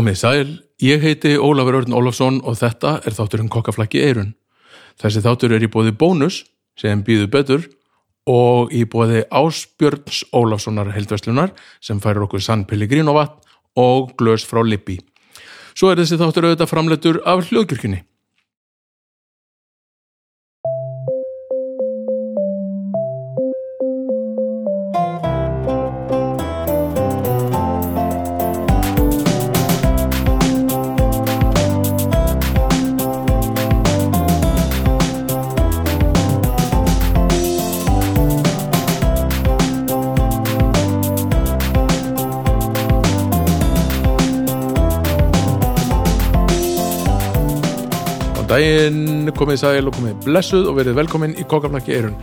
Komið sæl, ég heiti Ólafur Örn Ólafsson og þetta er þátturinn kokkaflækki eirun. Þessi þáttur er í bóði bónus sem býður betur og í bóði Ásbjörns Ólafssonar heldveslunar sem færir okkur sann Pellegrinovatt og glös frá Lippi. Svo er þessi þáttur auðvitað framleitur af hljóðkirkjunni. Komið sæl og komið blessuð og verið velkomin í kokkaflækki eirun.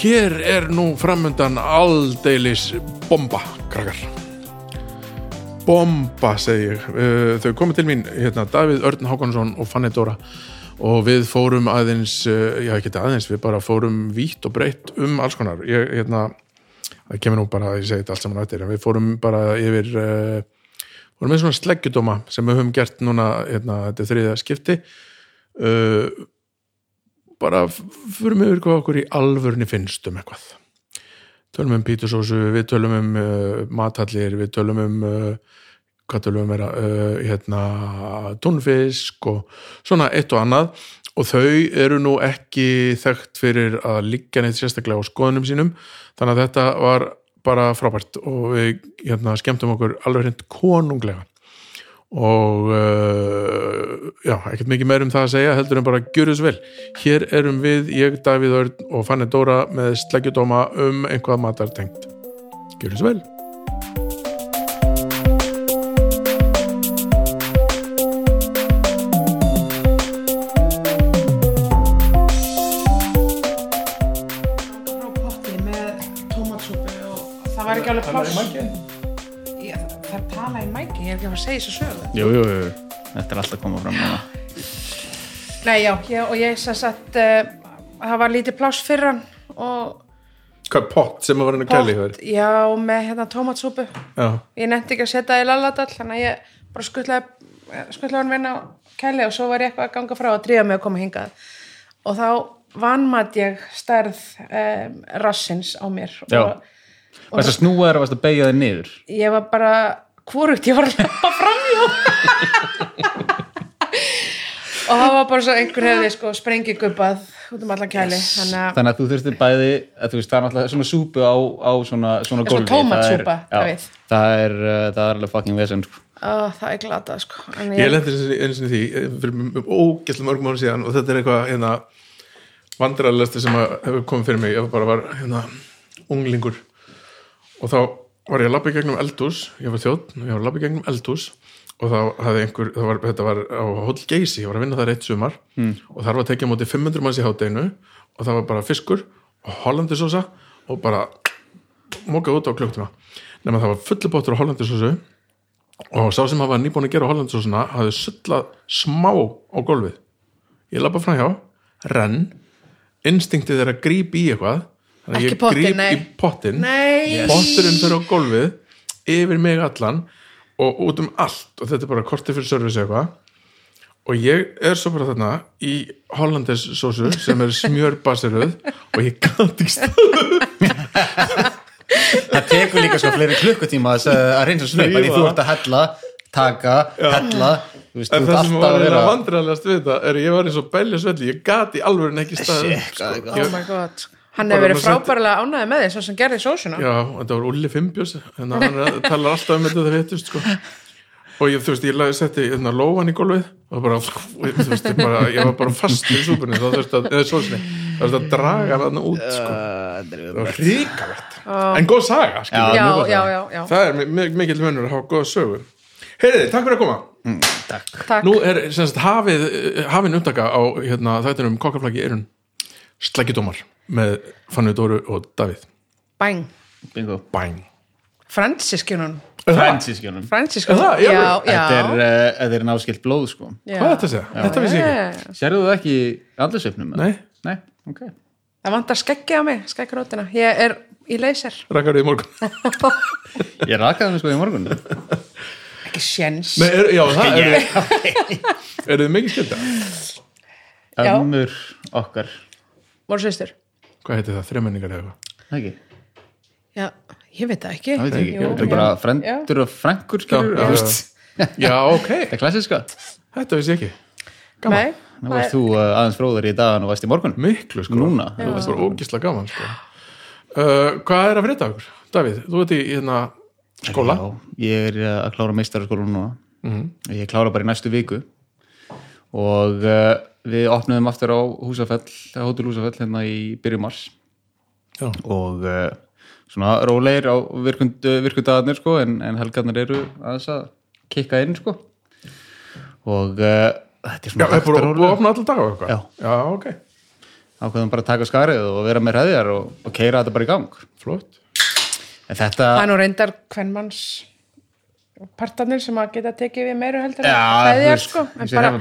Hér er nú framöndan aldeilis bomba, krakkar. Bomba, segi ég. Uh, Þau komið til mín, hérna, Davíð Örn Hákonarsson og Fanny Dóra og við fórum aðeins, uh, já ekki aðeins, við bara fórum vítt og breytt um alls konar. Ég, hérna, það kemur nú bara, ég segi þetta allt saman en við fórum bara yfir... Uh, vorum með svona sleggjudóma sem við höfum gert núna hérna, þetta er þriðja skipti uh, bara fyrir við hvað okkur í alvörni finnst um eitthvað. Tölum um pítusósu, við tölum um uh, matallir, við tölum um uh, hvað tölum um uh, hérna tónfisk og svona eitt og annað. Og þau eru nú ekki þekkt fyrir að liggja neitt sérstaklega á skoðunum sínum. Þannig að þetta var bara frábært og við hérna, skemmtum okkur alveg hreint konunglega og uh, já, ekkert mikið meir um það að segja heldur en bara gjöru þess vel. Hér erum við, ég, Davíð Örn og Fanny Dóra með sleggjudóma um einhvað matartengt. Gjöru þess vel ekki að fara að segja þessu sögu. Jú, jú, jú, þetta er alltaf að koma fram núna. Nei, já, ég, og ég sem sagt uh, það var lítið pláss fyrir hann og hvað pott sem að var henni kæli pott, já, með hérna tómatsúpu. Já, ég nefndi ekki að setja það í lalladall þannig að ég bara skuttlaði skuttlaði hann vinna á kæli og svo var ég eitthvað að ganga frá að drífa mig að koma hingað. Og þá vannmatt ég stærð um, rassins á mér. Já. og Varst að snúa þér og varst að beigja þér niður? ég var bara hvorugt, ég var að leppa framjá og það var bara svo einhver hefði sko sprengigubbað út um allan kæli. Þannig að Þannig að þú þurftir bæði, að þú veist, það er náttúrulega svona súpu á, á svona, svona gólfi. tómatsúpa, Það er- já, það er, uh, það er alveg fucking vesen, sko. á, það er glatað sko. En ég ég, lendi einu sinni því eh, fyrir ógæslega mörgum ára síðan og þetta er eitthvað hérna vandræðalegasti sem að hefur komið fyrir mig. Ég bara var hérna unglingur. Og þá var ég að labba í gegnum eldhús ég var þjótt, ég var að labba í gegnum eldhús og þá hafði einhver, það var, þetta var á Hotel Geysi, ég var að vinna þar eitt sumar mm. og þar var tekið á móti 500 manns í hátteginu og það var bara fiskur og hollandisósa og bara mókað út á klukktíma nema það var fullu bóttur á hollandisósu og sá sem hafa nýbúin að gera hollandisósuna hafði sullað smá á gólfið ég labba fram hjá, renn instinktið er að grípa í eitthvað þannig að Ekki ég pottinn, gríp nei. í pottin nei. Potturinn fyrir á gólfið yfir mig allan og út um allt. Og þetta er bara kortið fyrir service eitthvað. Og ég er svo bara þarna í hollandes sósu sem er smjörbaseruð og ég gæti ekki stað Það tekur líka sko fleiri klukkutíma að, að reynsa snöpp, en Þrífa. þú ert að hella, taka, hella, þú veist, en þú það sem var að að vera... vandræðalegast við þetta er að ég var eins og belja svelli ég gati alveg ekki stað Shit, er oh my god hann hefur verið frábærlega ánæði með því svo sem gerði sósuna. Já, þetta var Ulli Fimbjós en hann talar alltaf um þetta það veitust sko. og ég, þú veist, ég lagði setti hérna, lófan í gólfið og bara, þú veist, ég, bara, ég var bara fast í súpunni þá þurfti að, eða sósni það þurfti að draga hann út sko. það var ríkalegt en góð saga, já, já, það er mi- mikill munur að hafa góða sögu. Heyriði, takk fyrir að koma. Takk. takk. Nú er semst hafið, hafin umtaka á hérna, þættinum kokkaflagi erun sleggjudómar með Fanny Dóru og Davíð. Bæng, Bingo. Bæn. Já, Ég- já. Þetta er, er náskilt blóð, sko. já. Hvað er þetta að segja? Þetta vissi ég ekki. Eh, Sérðu þú ekki andlisveifnum? Nei, Nei, ok. það vantar skeggi á mig, skeggrótina ég er í leyser rakar í morgun. Ég rakaði mig sko í morgun. ekki Nei, er, já, það er, yeah. er þið mikið skilda Já. ömmur okkar. Voru sýstur hvað heitir það, þremenningar eða eitthvað? Það ekki, já, ég veit það ekki. Það veit ekki, Jú, þetta er bara frendur og skilur, Já, já, þú veist. Já, ok, Það er klassiska þetta vissi ég ekki. Gaman, Nei, Nú það varst þú uh, aðeins fróður í dagan og varst í morgun. Miklu sko. Núna? það var bara ógislega gaman sko. uh, hvað er að frétta okkur? Davíð, þú ert í hérna skóla. Já, ég er uh, að klára meistaraskólan núna. Mhm. Ég klára bara í næstu viku. Og uh, við opnum aftur á Húsafell, Hótel Húsafell hérna í byrjum mars. Já, og uh, svona rólegir á virkund, virkundagarnir sko en, en helgarnir eru aðeins að kikka inn sko. Og uh, þetta er já, svona er búin að opna allan dag og eitthvað? Já. já, ok, ákveðum bara að taka skarið og vera með hræðjar og, og keira þetta bara í gang. Flott. En þetta það er nú reyndar hvernmanns partarnir sem að geta tekið við meiru heldur en Já, hræðjar, þú sko,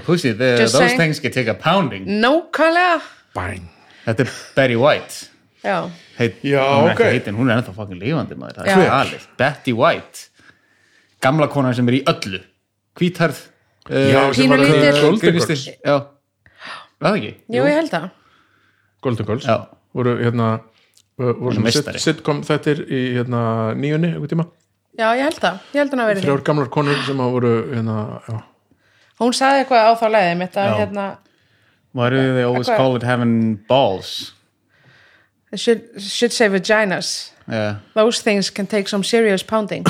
pussy, the, just those saying. things can take a pounding. Nákvæmlega. Bang Þetta er Betty White. Já, Heit, Já, hún er ok. ekki heitin, hún er ennþá fucking lifandi maður, það Já. er galið Betty White. Gamla konan sem er í öllu. Hvítærð Já, uh, sem var að- það ekki? jú, ég held það. Golden Girls. Já, voru hérna voru sitcom þettir í hérna nýjunni einhvern tíma já, ég held það, ég held hann að vera því þrjár gamlar konur sem að voru hérna, já, hún sagði eitthvað á þá leiði mitt að Já. hérna why do they always call it having balls? they should, should say vaginas Yeah. those things can take some serious pounding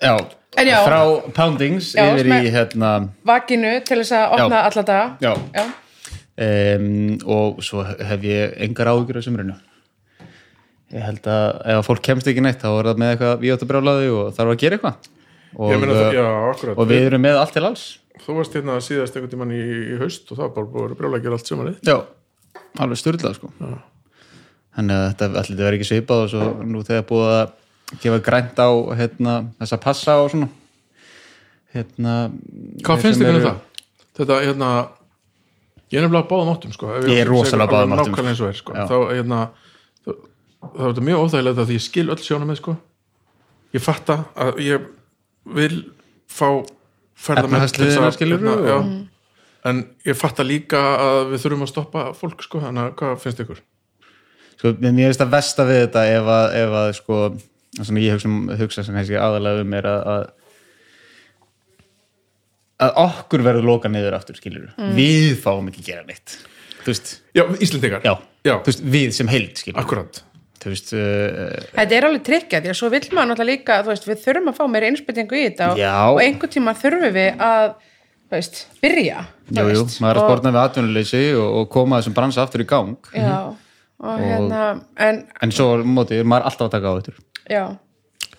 Já, En já. frá poundings Já, yfir í hérna vakinu til þess að opna Já. daga Já. já. Um, og svo hef ég engar áhyggjur af sumrinu. Ég held að ef að fólk kemst ekki neitt þá er það með eitthvað víóttabrjálaði og þarf að gera eitthvað. Og, það, uh, já, og við erum með allt til alls. Þú varst hérna síðast einhvern tímann í, í haust og það var bara búið að gera allt sumarið. Já, alveg styrlað sko. Þannig að þetta allir verið ekki svipað og svo nú þegar búið að gefa grænt á hérna, þessa passa og svona. Hérna hvað finnst sem ykkur um það? þetta, hérna ég er nefnilega báðum áttum sko. Ég er rosalega alveg báðum áttum, er sko. Þá, hérna þá- þá er þetta mjög óþægilegt að ég skil öll sjónum með sko. Ég fatta að ég vil fá að- skilurðu, hérna, já. og- en ég fatta líka að við þurfum að stoppa fólk sko, þannig að hvað finnst ykkur? sko, mér finnst það versta við þetta ef að, ef að sko, ég hugsa, hugsa sem aðalega um er að, að að okkur verður loka niður aftur skilur við fáum ekki gera neitt. Já, veist við sem heild skilur Akkurat. Þú veist, uh, Þetta er alveg tryggja því að svo vill maður náttúrulega líka veist, við þurfum að fá meira innspyttingu í þetta og, Já. og einhvern tíma þurfum við að veist, byrja þú jú, maður er að og- spórna við atvinnuleysi og, og koma þessum bransa aftur í gang. Já, og hérna en en svo á móti er maður alltaf að taka á þetta. Já,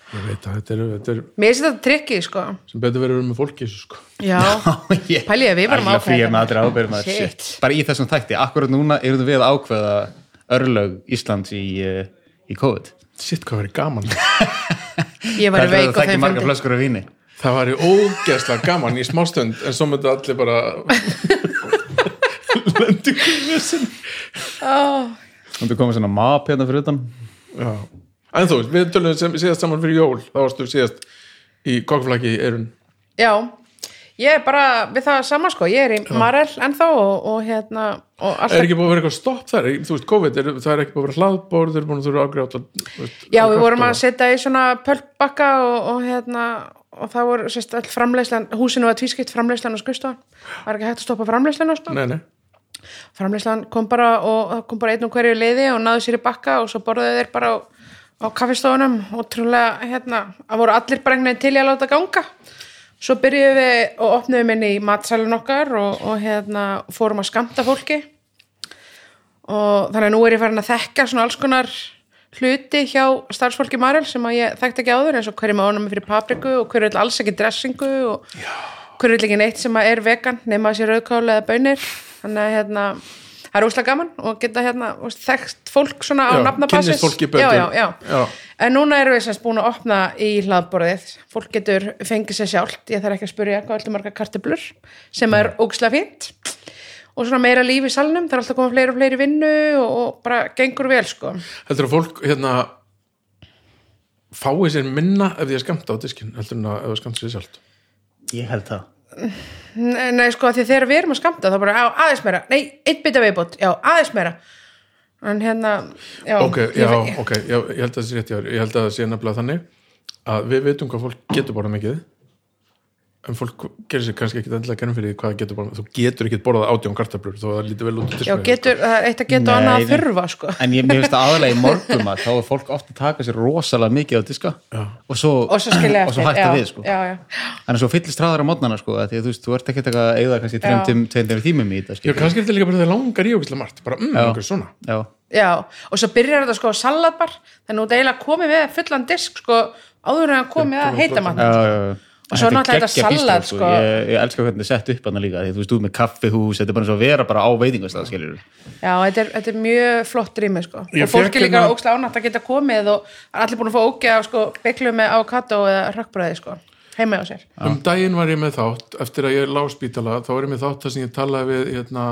Ég veit að þetta er, þetta er mér finnst þetta tryggið sko. Sem betur verið með fólki í þessu, sko. Já, Pælið að við varum ákveða að Shit. shit. bara í þessum þætti, akkurat núna erum við að ákveða örlög Íslands í, uh, í COVID. Sitt hvað verið gaman. Ég var veik það og þeim fundi? Það væri ógeðslega gaman í smástund en svo myndi allir bara lendi ykkur vissin Þú komið svona map hérna fyrir utan? Já, en þú við tölum sem, síðast saman fyrir jól þá varstu síðast í kokkflaki í erun Já, ég er bara við það sama sko, ég er í Marel ennþá og, og hérna og Er alltaf, ekki búið að vera eitthvað stopp þar? Þú veist, COVID, er, það er ekki búið að vera hlaðbór þeir eru búin að þurfa ágrátt já við vorum að setja í svona pölpbakka og, og hérna og það voru sérst all framleyslan húsinu var tvískipt framleyslan og skustofan var ekki hægt að stoppa framleyslan og sko. Nei, nei, framleyslan kom bara og kom bara einn og hverju liði og náðu sér í bakka og svo borðuðu þeir bara á, á kaffistofunum. Og trúlega hérna, það voru allir veginn til í að láta ganga. Svo byrjuðum við og opnuðum inn í matsalun okkar og, og hérna fórum að skamta fólki. Og þannig að nú er ég farin að þekka svona alls konar hluti hjá starfsfólki Marel sem að ég þekkti ekki áður eins og hverju með ánum fyrir papriku og hverju vill alls ekki dressingu og hverju vill ekki neitt sem að er vegan nema að sé rauðkáli eða bönir þannig að hérna það er úslega gaman og geta hérna þekkt fólk svona á Já, nafnabasis kynnist fólki betur. já, já, já. Já. en núna erum við semst búin að opna í hlaðborðið. Fólk getur fengið sér sjálft. Ég þarf ekki að spyrja hvað öllu marga kartöblur sem er ógislega fínt. Og svona meira líf í salnum, það er alltaf koma fleiri og fleiri vinnu og, og bara gengur vel sko. Heldur að fólk hérna fái sér minna ef því að skamta á diskin heldur að ef það skamta sér sjálft? Ég held það Nei, sko, því þegar við erum að skamta þá bara, aðeins meira, nei, eitt bita viðbót. Já, aðeins meira. En hérna, já, ok, ég já, ok, já, ég held að það sé rétt þér. ég held að það sé nefnilega þannig að við veitum hvað fólk getur borðað mikið en fólk gerir sér kannski ekki endilega gerðum fyrir hvað það getur borðað. Þú getur ekki borðað átjón kartablur þó að það lítur vel út í já, disknum. getur, það er eitt að geta annað að þurfa, sko. en ég mér finnst það aðalega í morgum að þá er fólk ofta að taka sér rosalega mikið á diska og svo, og svo skilja og svo hætta já, við sko. já, já, en svo fyllist hraðar á mótnana sko, að því að þú veist, þú ert ekki að eigða kannski Já. 3-2 tímum í þetta kannski er þetta líka bara það langar í ógislega margt bara, mm, Já. okkur svona. Já, já, og svo byrjar þetta sko á salatbar, þannig að þú eiginlega komið með fullan disk, sko, áður en að komið að heita mann já, já, já. Og svo er náttúrulega þetta salat, bístró, sko. ég, ég elska hvernig þetta er sett upp hann líka því að þú veist, þú með kaffihús, þetta er bara eins og að vera bara á veitingastað Já, þetta er, þetta er mjög flott rými sko. Og fólk fékk er líka hérna- ókslega ánætt að geta komið og er allir búin að fá á sko, bygglu með avokado eða rökkbröði sko, heima á sér um daginn var ég með þátt eftir að ég lá á spítala þá var ég með þátt þar sem ég talaði við hérna,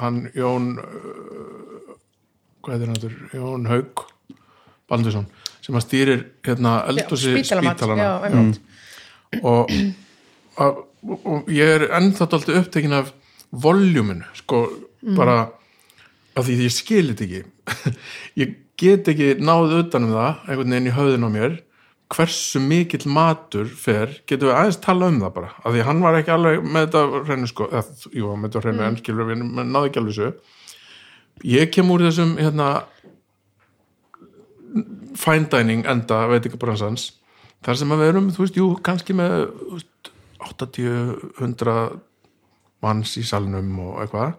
hann Jón uh, hvað heitir hann? Jón Haug Baldursson sem að stýrir hérna, spítalamat, spítalana já. Og, og, og ég er ennþá alltaf upptekin af voljuminu sko bara af því ég skil þetta ekki. Ég get ekki náð utan um það einhvern veginn í höfðin á mér hversu mikill matur fer. Getum við aðeins tala um það bara? Af því hann var ekki alveg með þetta hreinu sko eða, jú, með þetta hreinu en skilur við náðu ekki alveg þessu. Ég kem úr þessum hérna fine dining enda veitingabrannsans þar sem við erum, þú veist, jú, kannski með þú veist, 80-100 manns í salnum og eitthvað.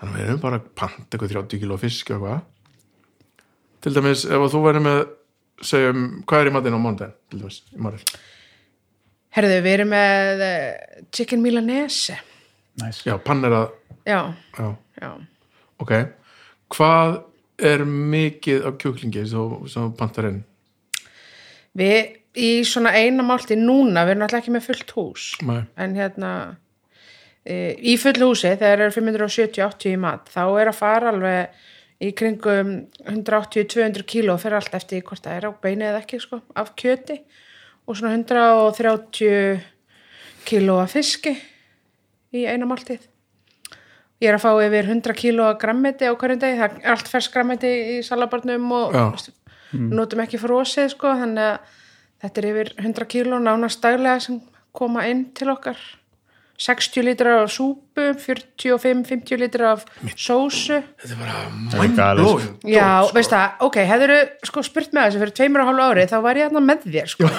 Þannig að við erum bara að panta eitthvað 30 kilo fisk eitthvað. Til dæmis, ef að þú væri með segjum, hvað er í matinn á mándaginn til dæmis, í maril Herðu, við erum með eh, chicken milanese. Nice. já, pannerað, Já, já, já. Ok. Hvað er mikið af kjúklingi sem þú pantar inn? Við í svona eina málti núna, við erum alltaf ekki með fullt hús Nei. en hérna e, í fullu húsi þegar er 570-80 í mat þá er að fara alveg í kringum 180-200 kíló fyrir allt eftir hvort það er á beini eða ekki sko, af kjöti og svona 130 kíló af fiski í eina máltið ég er að fá yfir 100 kíló af grammeti á hverjum degi, það er allt fersk grammeti í salabarnum og Já. notum ekki frosið sko, þannig að þetta er yfir 100 kíló nánast daglega sem koma inn til okkar 60 lítrar af súpu 45-50 lítrar af sósu þetta er bara er galið, sko. Já, sko. veist það, ok, hefur sko spurt með þessu fyrir tveimur og hálfu ári þá var ég þarna með þér sko.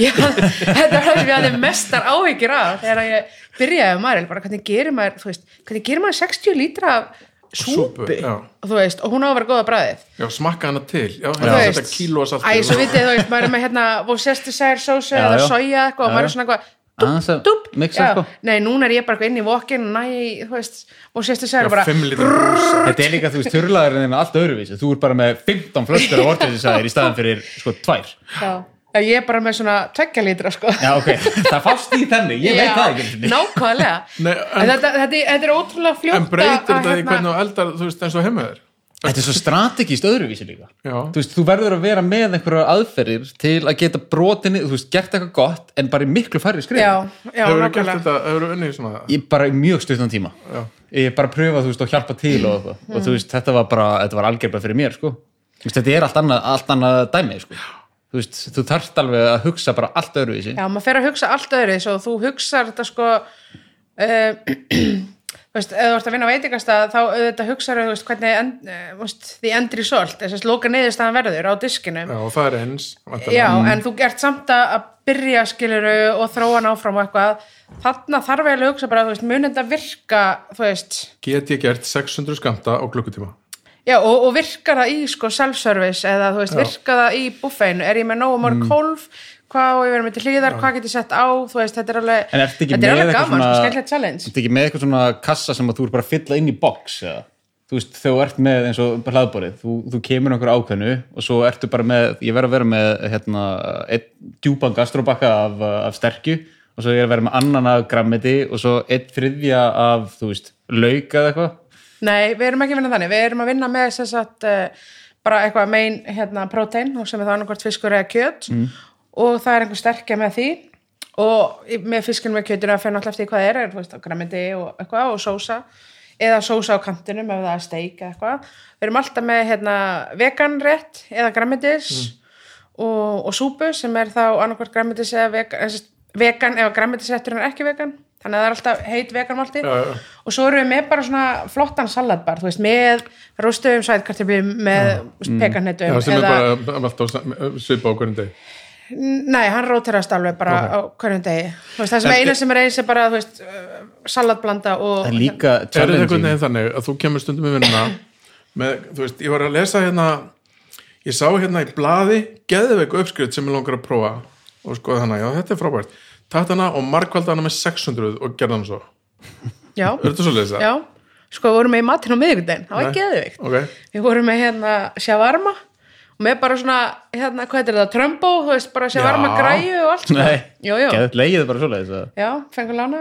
ég, þetta var það sem ég hafði mestar áhyggjur af þegar ég byrjaði um Maril bara hvernig gerir maður, þú veist, hvernig gerir maður 60 lítra af súpu, Súpu, já. og þú veist, og hún á að vera góða bræðið já, smakka hana til já, hérna, veist, þetta kíló að salti Æ, svo vitið, þú veist, maður er með hérna Worcestershire sósu Já, eða já. soja eitthvað og Já, maður já. er svona eitthvað mixa, já. sko. Nei, núna er ég bara eitthvað inn í vokin næ, þú veist, og bara 5 lítrar brúsa Þetta er líka, þú veist, þurrlaðurinn er allt öðruvísi Þú er bara með 15 flöskur af orðinsæðir í staðan fyrir, sko, tvær já. Já, ég er bara með svona tveggja lítra, sko. Já, ok, það fást í þannig, ég veit það ekki. Nákvæmlega. Nei, en, þetta, þetta, þetta er ótrúlega fljótt en breytir að- þetta í hérna- hvernig þú eldar þú veist eins og heima þér Þetta er svo strategist öðruvísi líka. Þú veist, þú verður að vera með einhverjar aðferðir til að geta brotinni, þú veist, gert eitthvað gott en bara í miklu færri skrif Já, já, hefur þú gert þetta, hefur þú unnið svona Ég bara í mjög stuttan tíma. Já. Ég bara pröfa, þú veist, og hjálpa til og, eitthvað. og þú veist, þetta var bara, þetta var algjörba fyrir mér, sko. Þetta er allt annað, allt annað dæmi, sko Þú veist, þú þarft alveg að hugsa bara allt öðruvísi. Já, maður fer að hugsa allt öðru svo þú hugsar þetta sko uh, þú veist, ef þú ert að vinna á veitingastað þá auðvitað hugsaðu, þú veist, hvernig end, uh, því endri solt, þess að loka niðurstaðan verður á diskinum já, og það er eins. Já, en þú gert samt að að byrja skiluru og þróa hann áfram og eitthvað. Þarna þarf ég að hugsa bara, þú veist, að virka, þú veist? Get ég gert 600 skamta á klukkutíma Já, og, og virkar það í sko self-service eða þú veist, Já. virkar það í buffeinu? Er ég með nógu mörg hólf hvað og ég verið með til hlýðar, hvað get ég sett á? Þú veist, þetta er alveg, þetta er alveg gaman, svona- svona... skemmtilegt challenge. Þetta er ekki með eitthvað svona kassa sem þú er bara að fylla inn í box eða? Þú veist, þegar þú ert með eins og hlaðborið, þú, þú kemur einhver ákveðnu og svo ertu bara með, ég verð að vera með hérna, einn djúpan gastrobakka af, af sterkju og svo er að vera með annan af grammiti og svo einn þriðja af, þú veist, lauk eða eitthvað Nei, við erum ekki að vinna þannig, við erum að vinna með sem sagt, uh, bara eitthvað main hérna, prótein og sem er það annarkvort fiskur eða kjöt. Og það er einhver sterkja með því. Og með fiskunum með kjötinu að finna alltaf eftir hvað er, er veist, græmiti og eitthvað og sósa. Eða sósa á kantinum ef það er steik eða eitthvað. Við erum alltaf með hérna, veganrétt eða græmitis og, og súpu sem er þá annarkvort græmitis eða vegan, vegan eða græmitisrétturinn er ekki vegan þannig að það er alltaf heit já. og svo erum við með bara svona flottan salatbar, þú veist, með róstöfum sætkartöflum, með mm. pekarnetum Já, sem er bara alltaf svipa á hverjum deg Nei, hann róterast alveg bara á hverjum degi. Þú veist, það sem En- eina sem er eins er bara, þú veist, uh, salatblanda og Er þetta einhvern veginn þannig að þú kemur stundum í vinnuna með, þú veist, ég var að lesa hérna ég sá hérna í blaði geðveik uppskrift sem ég langar að prófa og sko þannig, já þetta er frábært. Takt hana og markvalda hana með 600 og gerða hana svo, Já, er þetta svo leysa? já. Sko, við vorum með í matinn á miðvikudaginn, það var Nei. geðvikt Ok, Við vorum með hérna shawarma og með bara svona, hérna, hvað er það, trömbó, þú veist, bara shawarma Já. græju og allt sko. Geðið leiðið bara svoleiðis að já, fengur lána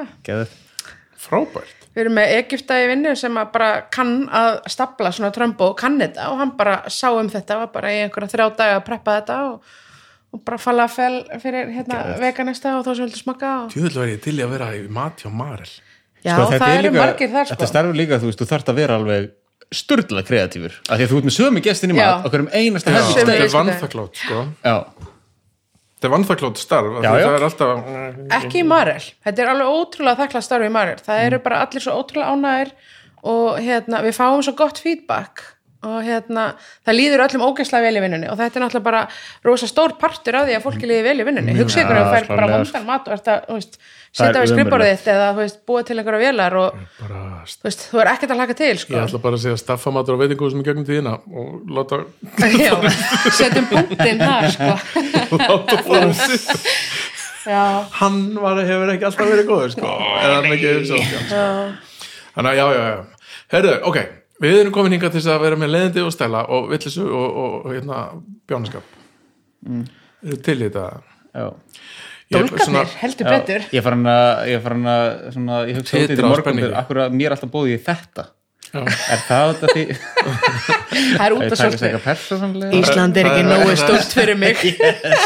frábært. Við erum með Egipta í vinnu sem að bara kann að stapla svona trömbó og kann þetta og hann bara sá um þetta var bara í einhverja þrjá daga að preppa þetta og, og bara falafel fyrir hérna veganista og þá sem vildu smakka og... Tjóðlega var ég til í að vera í mat hjá Marel. Já, Sko, þetta það er eru margir þar Þetta sko. starfur líka, þú veist, þú þarft að vera alveg sturðlega kreatífur, af því að þú ert með sömu gestin í mat, okkur um einasta Sömu þetta er vannþaklátt sko. Já, þetta er vannþaklátt starf, Já, já. það er alltaf Ekki í Marel, þetta er alveg ótrúlega þakkla starfi í Marel, það eru bara allir svo ótrúlega ánægir og hérna, við fáum svo gott feedback og hérna, það líður öllum ógeðslega vel í vinnunni og þetta er náttúrulega bara rosa stór partur af því að fólki líði vel í vinnunni. Hugsa ykkur að þú fær bara vondan mat og ert að, þú veist, Það setja við ömurlegt. þitt eða, þú veist, búa til einhverja vélar og, bara, þú veist, þú er ekkert að hlaka til, ég sko ætla bara að segja staffamatur á veitingum sem er gegnum tíðina og láta, setjum punktinn þar, sko. Láta sig Já, hann var, hefur ekki alltaf verið góður sko, eða hann ekki hefur svo þannig að já, já, já. Herðu, ok, við erum komin hingað til þess að vera með leiðindi og stæla og villisu og, og, og hérna, bjánaskap mm. til þetta? Já. Ég er dólkarnir, heldur betur. Ég farin að ég farin að svona, ég hugsa út í Titra þetta á morgun spenningi. akkur að mér alltaf bóðið í þetta. Já. er það þetta því? Það er út ég af persónlega Ísland er ekki nógu stórt fyrir mig.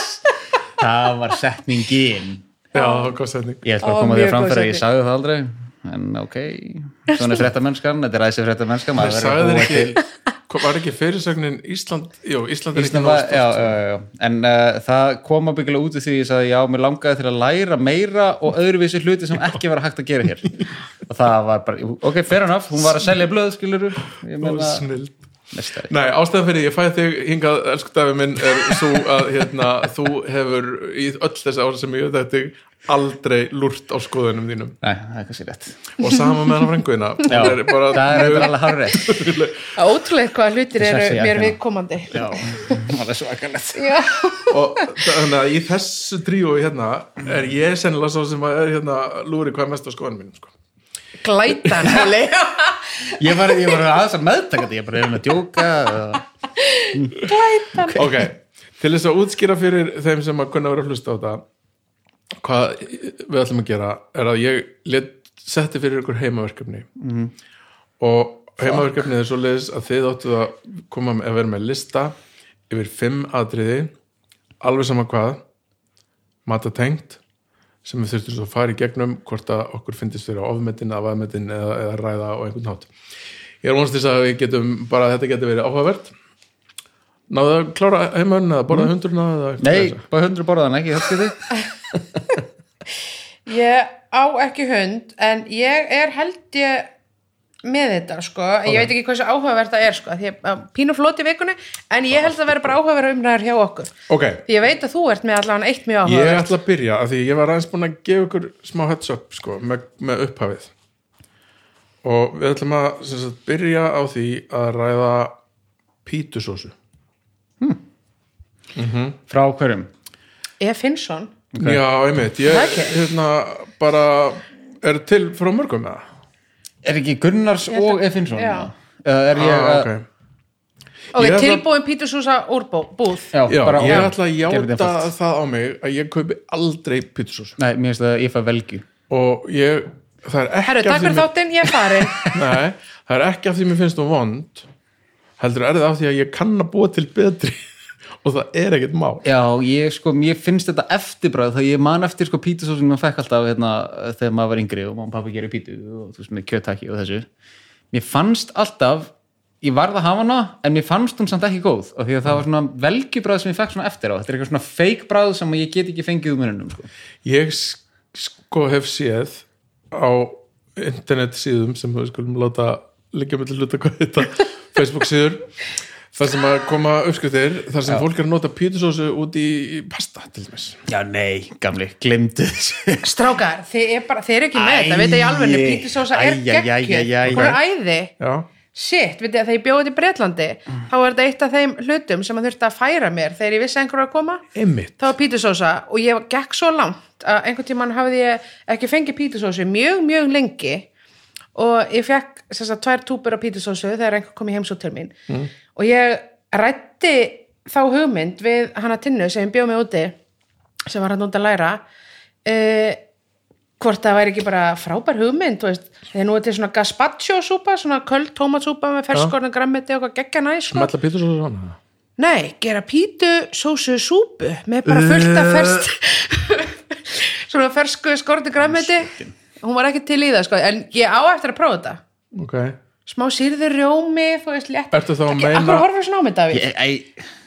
Það var setningin. Já, góð setning. Ég ætla að koma því að framfæra ég sagði það aldrei en ok, svona fréttamennskan þetta er æsið fréttamennskan maður það að til ekki var ekki fyrirsögnin Ísland Jú, Ísland er ekki Ísland já, já. en uh, það kom að byggja út í því sagði já, mér langaði til að læra meira og öðruvísi hluti sem ekki var hægt að gera hér. Og það var bara, ok, fair enough hún var að selja blöð, skilur ég og meina, snill mestari Nei, ástæðan fyrir ég fæ þig hingað, elsku Davi minn, er svo að hérna, þú hefur í öll þessi ára sem ég þetta aldrei lúrt á skoðunum þínum. Nei, það er kannski rétt. Og sama með Hún er bara það er rétt Ótrúlega hvað hlutir eru mér viðkomandi. Já, það er svakalegt. Já, og þannig að í þessu tríói hérna er ég sennilega svo sem að er hérna lúri hvað mest á skoðunum mínum sko. glætan. Ég var, ég var aðeins að meðtaka þetta, ég er bara reyna að djóka og... ok, til þess að útskýra fyrir þeim sem að kunna vera að hlusta á þetta hvað við ætlum að gera er að ég let, setti fyrir ykkur heimaverkefni. -hmm. og heimaverkefnið er svo leiðis að þið áttu að koma með að vera með lista yfir fimm atriði alveg sama hvað matatengt sem við þurftum svo að fara í gegnum hvort að okkur finnist fyrir á ofmetin, af aðmetin eða, eða ræða á einhvern hátt. Ég er vonast þess að við getum bara þetta getur verið áhugavert. Náðu að klára heimaun eða borða hundurna eða eitthvað Nei, bara hundru borðan ekki, skiti Ég á ekki hund en ég er held ég með þetta sko, ég veit ekki hversu áhugavert það er sko, því að pínu flóti í vikunni en ég held að vera bara áhugaverð umræður hjá okkur. Ok, því ég veit að þú ert með allavega eitt mjög ég áhugavert ætla að byrja af því ég var aðeins búin að gefa ykkur smá heads up sko, með, með upphafið. Og við ætlum að sagt, byrja á því að ræða pítusósu. Frá hverjum? Ef Finnsson, já, einmitt, ég ekki. hérna bara er til frá mörgum með það Er ekki Gunnars Ég og Effinsson? Já. Eða er ég ah, að okay. ok, Ég tilbúin pítusúsa úr bú, búð. Já, Já, bara, ég ætla að játa það á mig að ég kaupi aldrei pítsusós Nei, mér finnst það að ég fæ velgju. Og ég, það er ekki herru, takk fyrir þáttinn, ég er farin Nei, það er ekki af því mér finnst þú vond heldur er það af því að ég kann að búa til betri og það er ekkert mál. Já, ég sko, mér finnst þetta eftirbræð þegar ég man eftir sko pítusósu sem maður fekk alltaf hérna, þegar maður var yngri og pappa gerir pítu og þú veist með kjötaki og þessu. Mér fannst alltaf ég varð að hafa hana en mér fannst hún samt ekki góð og því að það var svona velgjubræð sem ég fekk svona eftir á. Þetta er eitthvað svona fake bræð sem ég get ekki fengið úr mununum sko. ég sko hef séð á internet síðum sem við skulum láta liggja með til hluta hvað þetta Facebook síður þar sem að koma uppskriftir þar sem fólk er að nota pítusósu út í pasta til dæmis. Já, nei, gamli, glemdu þessu. Strákar, þið er, bara, þið er ekki með þetta veit að ég alveg, pítusósa er æi, æi, geggjur hún er æði. Já, shit, veit ég að þegar ég bjóði til Bretlandi þá var þetta eitt af þeim hlutum sem að þurfti að færa mér þegar ég vissi að einhver var að koma. Einmitt. Það var pítusósa og ég gekk svo langt að einhvern tímann hafði ég ekki fengið pítusósu mjög, mjög lengi og ég fekk þess að tvær túpur af pítusósu þegar einhver kom í heimsótt til mín og ég rætti þá hugmynd við hana tinnu sem bjóð mig úti sem var hann út að læra uh, hvort það væri ekki bara frábær hugmynd þegar nú er til svona gazpacho súpa svona köld tómatsúpa með ferskorna grammeti og eitthvað geggja næs sko. Nei, gera pítu sósu súpu með bara fullt af ferst svona fersku skorti græmiti hún var ekki til í það sko en ég á eftir að prófa þetta. Ok, smá sýrður rjómi, þú veist létt. Ertu þá að meina- Akkur horfir svona á mig, Davíð? Ég, æ,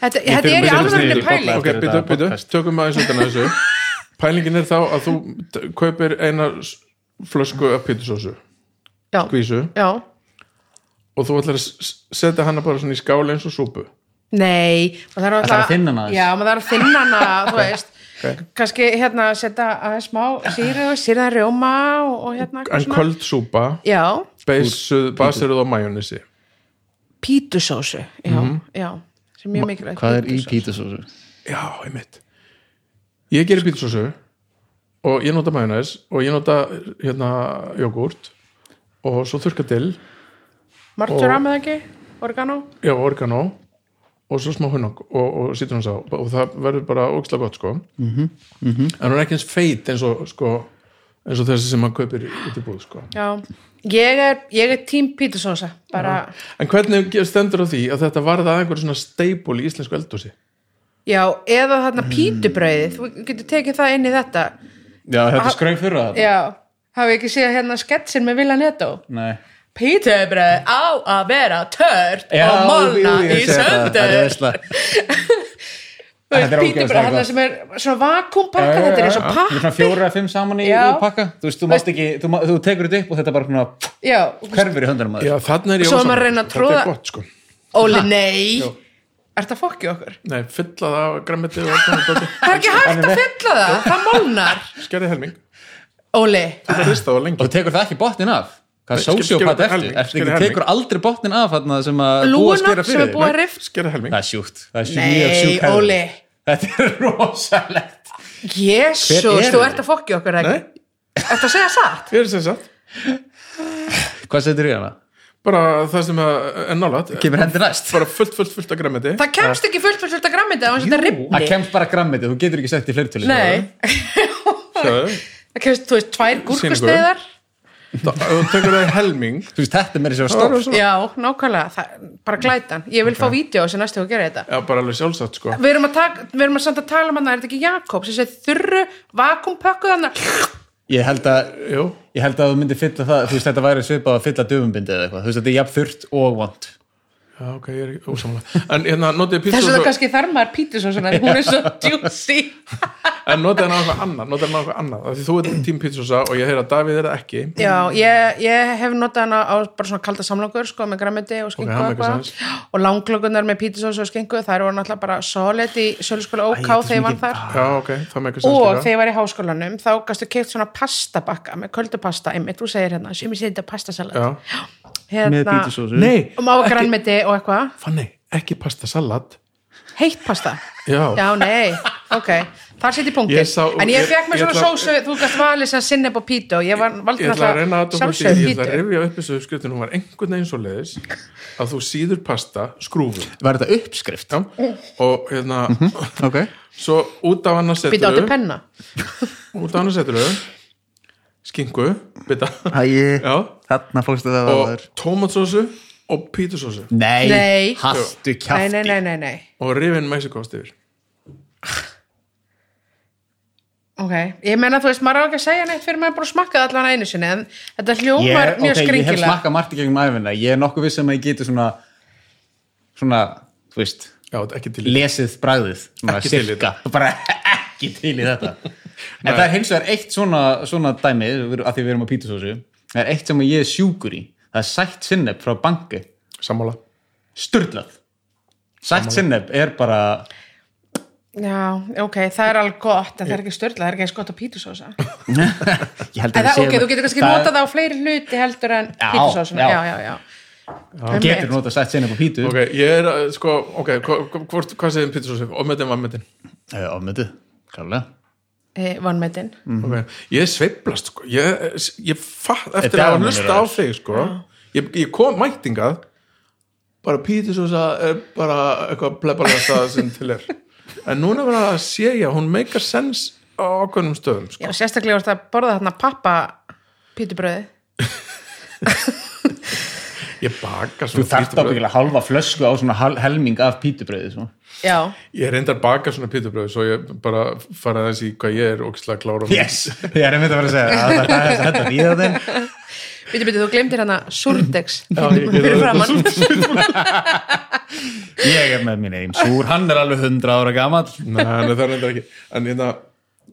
Þetta, þetta er í í pæling. ok, Eftir byttu, þetta byttu, podcast. tökum aðeins utan að þessu. Pælingin er þá að þú t- kaupir eina s- flösku af pítusósu Já, skvísu já. og þú ætlar að s- setja hana bara svona í skáli eins og súpu. Nei, maður þarf Ætlarðu að þynna hana aðeins? Já, maður þarf að þinna hana, þú veist. Kannski hérna setja aðeins smá sýru, sýrða rjóma og, og hérna eitthvað en svona. köld súpa. Já, beisuð, baseruð á majónisi pítusósu Já, Mhm. já, sem er mjög mikilvægt hvað er í pítusósu. já, einmitt. Ég gerir pítusósu og ég nota majónis og ég nota hérna jógurt og svo þurrka til Martura með ekki, oregano? Já, oregano og svo smá hunnok og, og sítrónsá og það verður bara ógislega gott sko. Mm -hmm. en hún er ekki eins feit eins og sko, eins og þessi sem maður kaupir út í búð sko. Já, ég er, ég er tím pítusósa bara, en hvernig stendur á því að þetta varða að einhver svona steipul í íslensku eldúsi já, eða þarna pítubrauðið, þú getur tekið það inn í þetta. Já, þetta er skröng fyrir það Já, hafi ekki séð hérna sketsin með Villa Netto Nei. Pítubrauð á að vera tört Já, og molna í þetta, þetta er söndur. Þetta er ógeðslega gott. sem er svona vakúmpakka, þetta er eins og Þetta er svona fjóra eða fimm saman í, pakka. Þú veist, þú mást ekki, þú, þú tekur þetta upp og þetta bara svona Já, hverfur í höndunum að já, þannig er ég Svo er maður að reyna að troða- þetta er gott sko. Óli, nei. Jú. Ertu að fokki okkur? Nei, fylla það af græmiti og allt annað dóti. Það er ekki hægt að fylla það, það molnar. Skerði helming, Óli, þetta Og þú tekur það ekki botnin af Hvað sósjópat ertu? Ertu ekki tekur aldrei botnin af þarna sem að búa að skera fyrir. þig? að Skerði helming. Það er sjúkt, það er sjúkt. Nei. Óli. Þetta er rosalegt. Jésús, þú ert að fokki okkur ekki? Nei, Ertu að segja satt? ég er sem sagt Hvað setur í hana? Bara það sem að er nálat Kemur hendi næst. Bara fullt, fullt, fullt af græmiti Það kemst ekki fullt fullt fullt að grammiti á hans þetta Það rifni kemst bara grammiti, þú getur ekki sett í fleirtölu. Nei, það kemst, þú veist, tvær gúrkusteiðar Þú tekur það í helming Þú veist, þetta er Það er stórt svona- Já, nákvæmlega, það, bara glætan. Ég vil fá vídeo sem næstu að gera þetta. Já, bara alveg sjálfsagt sko. Við erum að, taka, við erum að samt að tala um hann er þetta ekki Jakob sem segir þurru vakumpökku þannig Ég held að Jú, Ég held að þú myndir fylla það, þú veist þetta væri svipað að fylla döfumbindi eða eitthvað, þú veist þetta er jafn þurrt og vond. Já, ok, ég er ekki ósamlega En hérna, notið Þess pítsu að það kannski þarmar pítusósuna hún er svo juicy. En notið hann á eitthvað annað Notið hann á eitthvað annað? Af Því þú ert tím pítsusa og ég heyr að Davíð er það ekki. Já, ég, ég hef notað hana á bara svona kalda samlokur sko, með grammiti og skinku Ok, og eitthvað. og langlökunar með pítusósu og skinku þær voru náttúrulega bara solid í söluskóla OK þegar ég svo var þar. Já, ok, ég hérna, ég pastasalat Með nei, og má grannmeti og eitthvað? Fanny, ekki pasta salat. Heitt pasta? Já, já, nei, ok. Þar punktin Ég sá- en ég ég- fekk mér ég svona ætla- sósu þú gæst valið sem sinneb og pítu og ég var, valdi Ég ætla að reyna að dokumenti, sjálfsögðu ég ætla að rifja upp þessu uppskriftin, hún var einhvern veginn svo leiðis að þú síður pasta, skrúfum Var þetta uppskrift? já, og hérna Ok. svo út af hana pítu áttu setur penna? Út af hana setur skinku, bita. Æi, já, þarna fórstu það og tómatsósu og pítusósu. Nei, Nei. haltu nei, kjafti. Nei, nei, nei, nei og rifin mexikost yfir. Ok, ég menna þú veist, maður á ekki að segja neitt fyrir maður er búin að smakka það allan einu sinni en þetta hljómar mjög ok, ég hef skringilega. smakkað margt í gegnum æfina ég er nokkuð viss um að ég geti svona svona, þú veist já, er lesið bragðið svona sirka, bara ekki til í þetta. En það er hins vegar eitt svona, svona dæmi, að því við erum á pítusósu það er eitt sem ég er sjúkur í. Það er sætt sinneb frá banki. Sammála. Sturlað. Sætt sinneb er bara já, ok, það er alveg gott en það er ekki störla, það er ekki eins gott á pítusósa ég held En að það, við ok, þú getur kannski það- notað það á fleiri hluti heldur en pítusósuna já. já, já, já, þú getur notað sætt sinneb á pítu. Ok, ég er, uh, sko, ok, hvort, hvað segir pítusósu, ofmetin, vannmetin ofmyndu, klálega e, vannmetin ok, ég sveiplast, sko. Ég, ég fatt, eftir að hafa hlusta á þig, sko. Ég, ég kom mætingað. Bara pítusósa er bara eitthvað plebalegasta sem til er. En núna verða að sé ég að hún meikar sens á ákveðnum stöðum, sko. Já, sérstaklega vorst að borða þarna pappa pítubröði ég baka þú svona þarft ábyggilega halva flösku á svona hal- helming af pítubröði svo. Já, ég reyndar baka svona pítubröð svo ég bara fara þess í hvað ég er ógislega klára á yes, ég er einmitt að vera að segja að það er þetta því að þeim. Bítu, bítu, þú glemdir hana ég gerði fyrir það. framann ég er með mín einn súr, hann er alveg 100 ára gamall. Nei, það er reyndar ekki. En hérna,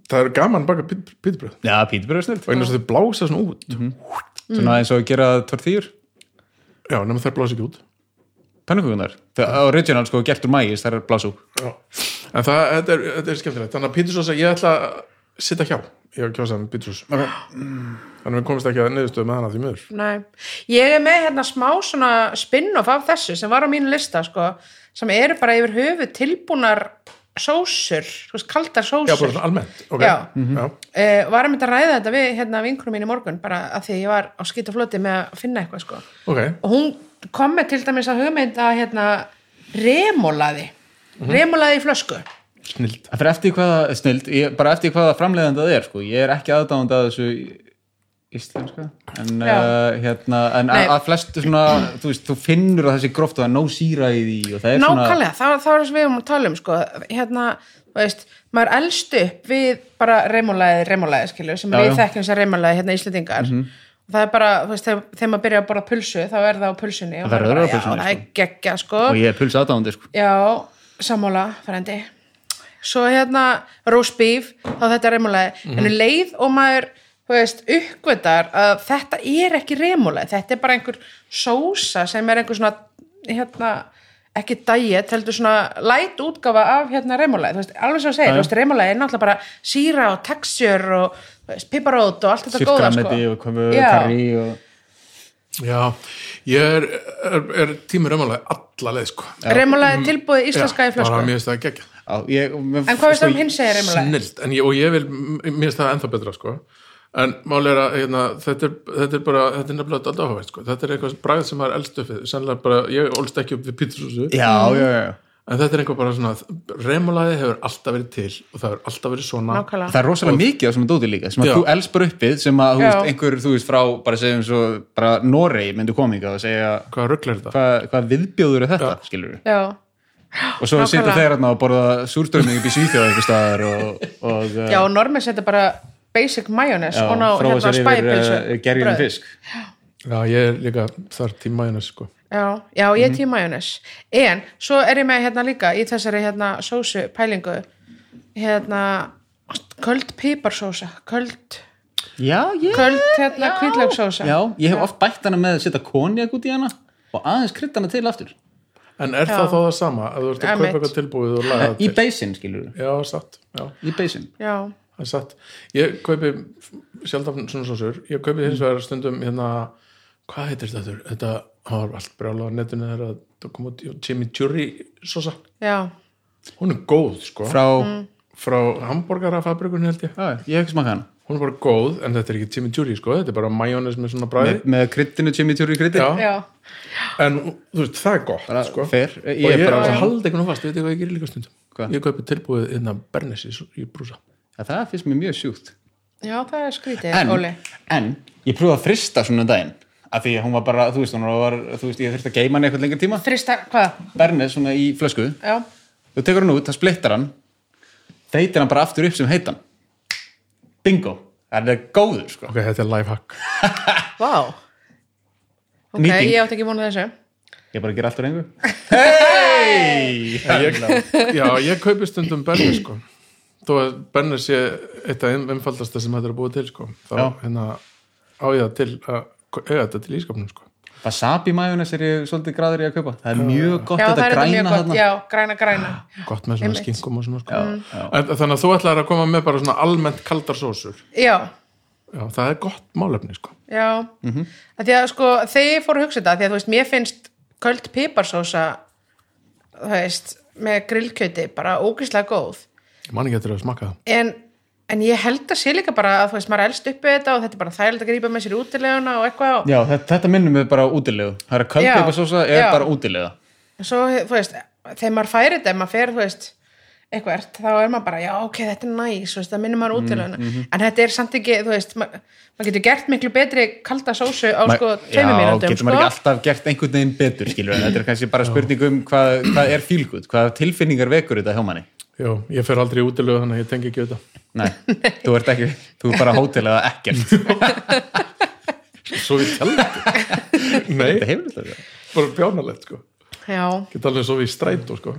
það er gaman að baka pítubröð já, pítubröð er snill og þess að þau blása svona út. Svona eins og að gera tortýr já, nema þær blása ekki út pennukugunar, original sko gert úr mægis það er blásu já. en það, þetta er, þetta er skemmtilegt þannig að pítusósa, ég ætla að sitta hjá ég hef kjósað með pítusós okay. þannig að við komumst ekki að niðurstöðu með hana því miður Nei. ég er með hérna smá svona spin-off af þessu sem var á mínu lista sko, sem eru bara yfir höfu tilbúnar sósur, veist, kaldar já, sósur bara svona almennt okay. Já. já. uh, var að mynda að ræða þetta við hérna vinkunum mín í morgun bara að því ég var á skýta floti með að finna eitthvað sko. ok, og hún kom með til dæmis að hugmynd að hérna remólaði remólaði í flösku. Snild eftir hvaða, snild, ég, bara eftir hvaða framleiðandi það er sko, ég er ekki aðdáðandi að þessu íslenska en, uh, hérna, en að, að flestu svona þú, veist, þú finnur að þessi gróft og það er nóg síra í því það er svona nákvæmlega, það, var það sem við um að tala um sko. hérna, veist maður elst upp við bara remólaði remólaði, skilju, sem Já, við þekkjum sem remólaði hérna Íslendingar. Og það er bara, þú veist, þegar, maður byrja að borða pulsu þá er það á pulsunni og Það verður bara, á pulsunni, já, það er geggja, sko. Og ég er puls aðdáðandi sko. já, sammála, færendi svo hérna, roast beef þá þetta er remólaði, en um leið og maður, þú veist, uppgötar að þetta er ekki remólaði þetta er bara einhver sósa sem er einhver svona, hérna ekki diet, heldur svona light útgáfa af hérna veist, alveg svo að segja, Já, já. þú veist, remólaði er náttúrulega bara síra og texture og piparót og allt þetta góða, sko. sirkrameti og komu Já. karri og já, ég er, er, er tímur ömulega alla leið sko. Remólaði tilbúið íslenska í bara flösku mér finnst það gegja á, ég, en hvað veist það um hins segir remólaði? snilt, en ég, og ég vil mér finnst það ennþá betra sko en máli er að hérna, þetta, er, þetta er bara þetta er nefnilega alltaf áhugavert sko. Þetta er eitthvað bragð sem maður elst upp við. Sennilega bara, ég ólst ekki upp við pítursúsu já, já, já, en þetta er eitthvað bara svona remulaði hefur alltaf verið til og það hefur alltaf verið svona. Nákvæmlega. Það er rosalega mikið á svona dóti líka sem að Já. þú elst bara uppið sem að þú Já. veist, einhver, þú veist, frá bara segjum svo, bara Noregi myndu kominga og segja hvað þetta? hvað, hvað viðbjóður er þetta, skilur við já, og svo sitja þeir og borða súrströmming upp í Svíþjóð einhver staðar og, og Já, og normi setja bara basic mayonnaise og ná hérna spæpilsu uh, gerjum fisk. Já, ég er líka þar tíma hérna sko. Já, já, Mhm. ég tíu mayonnaise. En svo er ég með hérna líka í þessari hérna sósu pælingu hérna köld piparsósa köld, já, ég, köld hérna hvítlagsósa já, ég hef oft bætt hana með að setja konjak út í hana og aðeins krydd hana til aftur. En er það þá það sama að þú ert að kaupa eitthvað tilbúið og laga það í til? beisin, skilur við, Já, satt, já, í beisin Já, það er satt. Ég kaupi sjálf svona sósur. Ég kaupi hins vegar stundum hérna hvað heitir þetta? aftur? Þetta var allt brjála á netinu þegar það kom út. Chimichurri sósa. Já, Hún er góð sko. Frá, frá hambúrgarafabrikunni held ég. Já, ég hef ekki smakað hana. Hún er bara góð, en þetta er ekki chimichurri sko, þetta er bara majónes með svona bræði með, með kryddinu chimichurri kryddin Já. já, en þú veist, það er gott sko. Fer, og ég ég er er bara að halda einhvern fast, veit ég hvað ég gerir líka stundum. Hvað? ég kaupi tilbúið innan Bernes í, í brúsa ja, það finnst mér mjög sjúkt. Já, það er skrítið, en, Óli. en ég pröfaði að frista svona um daginn af því að hún var bara, þú veist, var, þú veist ég þurfti að geima hann eitthvað lengur tíma. Þrista, hvað? Bernes svona í flösku, Já, þú tekur hann út, það splittar hann þeitir hann bara aftur upp sem heitan. Bingo, það er góður sko. ok, þetta er lifehack. Vá. Ok, Nýting. ég átti ekki vonað þessu. Ég bara ger allt úr engu. Hei En ég, já, ég kaupi stundum Bernes sko þó að Bernes sé eitt af þeim einfaldasta sem þetta er að búa til sko þá hérna á ég það til að eiga þetta til ískapnum sko. Wasabi majónes er ég svolítið graður í að kaupa. Það er mjög gott Já, þetta græna gott, þarna. Já, græna, græna. Gott með svona skinkum og svona sko. Já, já. En, þannig að þú ætlar að koma með bara svona almennt kaldar sósur. Já, já, það er gott málefni sko. Já. Mhm. að Því að sko, þegar ég fór að hugsa þetta því að þú veist, mér finnst köld piparsósa þú veist, með grillkjöti bara ógríslega góð ég man ekki eftir að smakka það. En, en ég held að sé líka bara að þú veist, maður elst upp við þetta og þetta er bara þægilegt að grípa með sér í útileguna og eitthvað og já, þetta, þetta minnum við bara útilegu það er að Já, köldpeiparsósa er já. bara útilega svo, þú veist, þegar maður færi þetta ef maður fer, þú veist, eitthvað þá er maður bara, já, ok, þetta er næs veist, það minnum maður útileguna, en þetta er samt ekki, þú veist, ma maður getur gert miklu betri kalda sósu á sko tveimur já, mínútum, getur sko. maður ekki alltaf gert einhvern já, ég fer aldrei í útilegu þannig að ég tengi ekki þetta. Nei, þú ert ekki, þú er bara hótelega ekkert. Svo við tjaldi nei, Þetta hefur þetta. Bara bjánalegt sko. Já, geta alveg svo við strætó sko.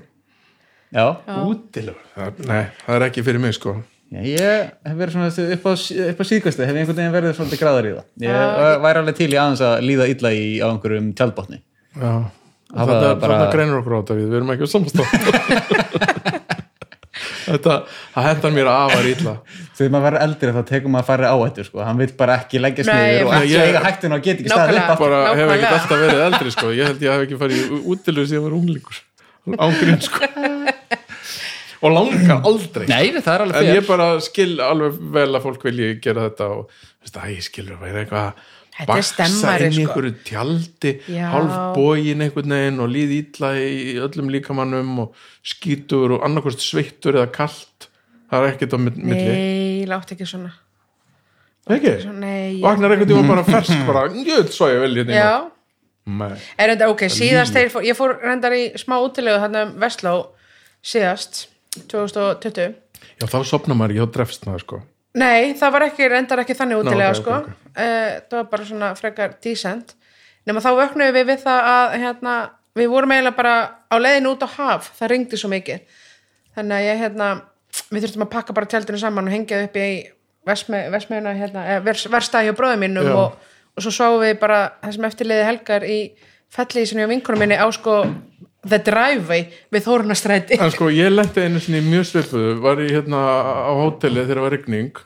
Já, útilegu, það, nei, það er ekki fyrir mig sko. Já, ég hef verið svona upp á, upp á síðkvæstu, hef ég einhvern veginn verið svolítið gráðar í það. Ég væri alveg til í aðeins að líða illa í á einhverjum tjaldbotni. Já, þetta, greinur okkur á þetta við, við erum ekki á samstáð Þetta, það hendar mér afar illa. Þegar maður verður eldri þá tekur maður að fara áhættu sko. hann vil bara ekki leggja sniður og ég- ekki eiga hættun og get ekki staðið upp bara hef ekki alltaf verið eldri sko. ég held ég hef ekki farið í útilegu síðan ég var unglingur. Ángrín sko. Og langar aldrei sko. Nei, það er alveg en ég bara skil alveg vel að fólk vilji gera þetta og veist, ég skilur að vera eitthvað Þetta er baksa inn í sko. einhverju tjaldi Já. hálf bógin einhvern veginn og líð ítla í öllum líkamannum og skítur og annarkost sveittur eða kalt. Það er ekkert á milli. Nei, látt ekki svona. Ekki, Svona, nei, vaknar einhvern tíma bara fersk bara, jöld svo ég vel hérna já. Er þetta, ok, síðast ég fór, ég fór reyndar í smá útilegu þarna um Vestló síðast, 2020 já þá sopnar maður ekki, þá drefst maður sko Nei, það var ekki, reyndar ekki þannig útilega ok, sko, ok, ok. Eh, það var bara svona frekar decent. Nema þá vöknuðum við við það að hérna, við vorum eiginlega bara á leiðinu út á haf, það ringdi svo mikið. Þannig að ég hérna við þurftum að pakka bara tjaldinu saman og hengja upp í versmiðuna hérna, verstaði hjá bróðum mínum og, og svo sváum við bara það sem eftirleiði helgar í fellísinu og vinkunum minni á sko The Driveway við Þórunastræti en sko ég lendi einu sinni mjög svipuðu var ég hérna á hóteli þegar það var rigning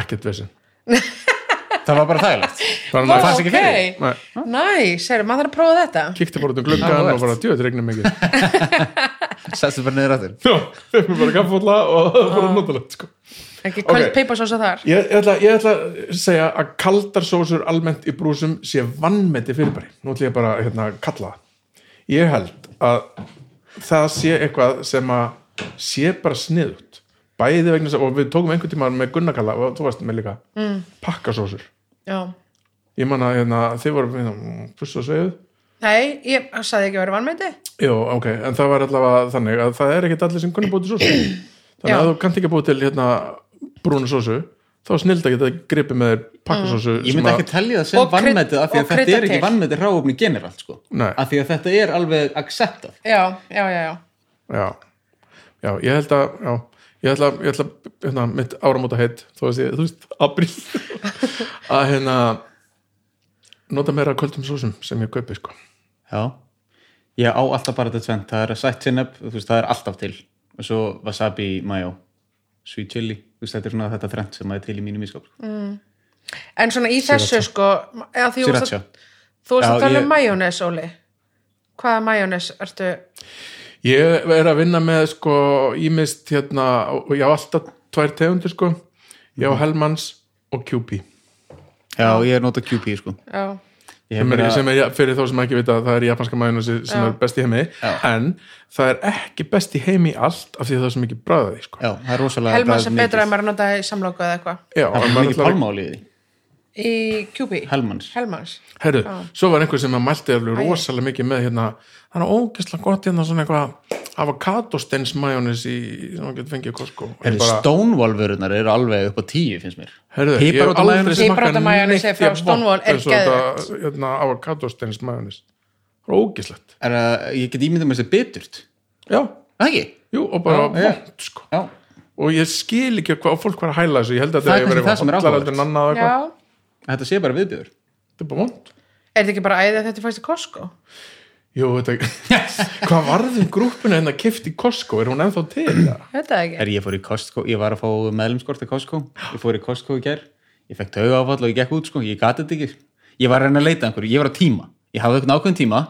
ekkert vesinn það var bara þægilegt Vá. næst, fannst ekki fyrir? Nei. Næs, nice, maður þarf að prófa þetta kíkti bara út um Áhugavert. og bara djöð regnum mikið Sestu bara niður aftur já, fekk mér bara kaffólla og það var bara notalegt sko ekki kvöld Ok. okay. peiparsósa þar Ég, ég, ætla, ég ætla að segja að kaldar sósur almennt í brúsum sé vannmeti fyrirbæri. Nú ætla ég bara hérna, að kalla það. Ég held að það sé eitthvað sem að sé bara sniðut. Bæði vegna þess að, og við tókum einhvern tíma með Gunnakalla, og þú varst með líka, mm. pakkasósur. Já. Ég man að hérna, þið voru hérna, puss og sveið. Nei, ég sagði ekki að vera vannmeti Jú, ok, en það var allavega þannig að það er ekkert allir sem kunni búið til sósu. Þannig Já. að þú kannt ekki búið til hérna, brúna sósu, þá er snild að geta gripið með pakkasósu. Ég sem myndi að- ekki telja það sem vannmetið af því að þetta er ekki til. vannmetið ráöfni generalt sko. Af því að þetta er alveg acceptað Já, já, já, já. Já, já, ég held að já, ég ætla, ég ætla hérna, mitt áramóta heitt, þú veist, ég, þú veist april, að hérna nota meira kvöldum sósum sem ég kaupi, sko. Já, ég á alltaf bara þetta tvent það er sætt sinneb, það er alltaf til. Og svo wasabi mayo sweet chili, veist, þetta er svona þetta þrent sem er til í mínum ískap Mm. En svona í þessu sko þú Sriracha. að- tala ég- um majónes, Óli. Hvaða majónes ertu? Ég er að vinna með sko ímist hérna, og ég á alltaf tvær tegundir sko. Ég á Hellmans og QP já, ég er nota QP sko. Já, sem er, sem er, fyrir þá sem ekki vita það er japanska majónesi sem Já. er best í heimi en það er ekki best í heimi allt af því að það er svo mikið bræðið sko. já, er Helma sem betra að maður nota í samlóku eða eitthvað Já, það er mikið ætlar að- pálmáli í QB, Hellmans Helmans Herru, svo var einhver sem að mælti alveg rosalega mikið með hérna, það er ógeðslega gott hérna svona eitthvað avokadostens majónis í, sem maður getur fengið í Costco. Ég Herri, bara, Stonewall vörunar eru alveg upp á tíu finnst mér. Herru, ég hef aldrei majónesi neitt Stonewall vont er eins og þetta, hérna, avokadostens majónis það er ógeðslegt. Er að ég get ímyndað með þessi biturt. Já, það ekki? jú, og bara vont sko. Já, og ég skil ekki hvað fólk var að hæla þessu ég held að Það hefur er verið áhugavert. hotlar heldur en annað og Já, eitthvað þetta sé bara viðbjöður þetta er bara vond er þetta ekki bara æðið að þetta fæst í Costco? Jú, þetta, hvað varðum grúppuna hérna kift í Costco, er hún ennþá til? eða? Þetta ekki er ég fór í Costco, ég var að fá meðlumskort í Costco, ég fór í Costco í ger ég fekk tauga áfall og ég gekk út sko ég gati þetta ekki, ég var að reyna að leita að einhverju ég var á tíma, ég hafði eitthvað ákveðin tíma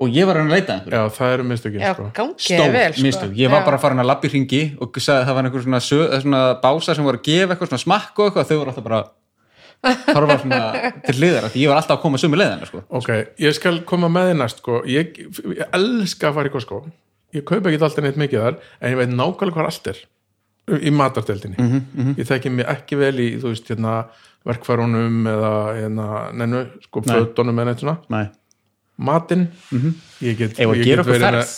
og ég var að reyna að leita að einhverju Já, það eru mistökin, Já, sko. gangið stór vel sko. mistök, ég var Já. bara að labba í hringi og sagði að það var einhver svona, sö, svona bása sem voru að gefa eitthvað svona smakk og eitthvað þau voru alltaf bara horfa svona til hliðar því ég var alltaf að koma sömu leiðina sko. Ok, ég skal koma með þið næst, sko. Ég, ég elska að fara í Costco. Ég kaupa ekki alltaf neitt mikið þar, en ég veit nákvæmlega hvað allt er í matardeldinni. Mhm, Ég þekki mig ekki vel í, þú veist, hérna, verkfærunum eða, hérna, nennu, sko, fötunum eða neitt svona. Nei, Matinn, ég get, ef Mhm. að ég get verið með,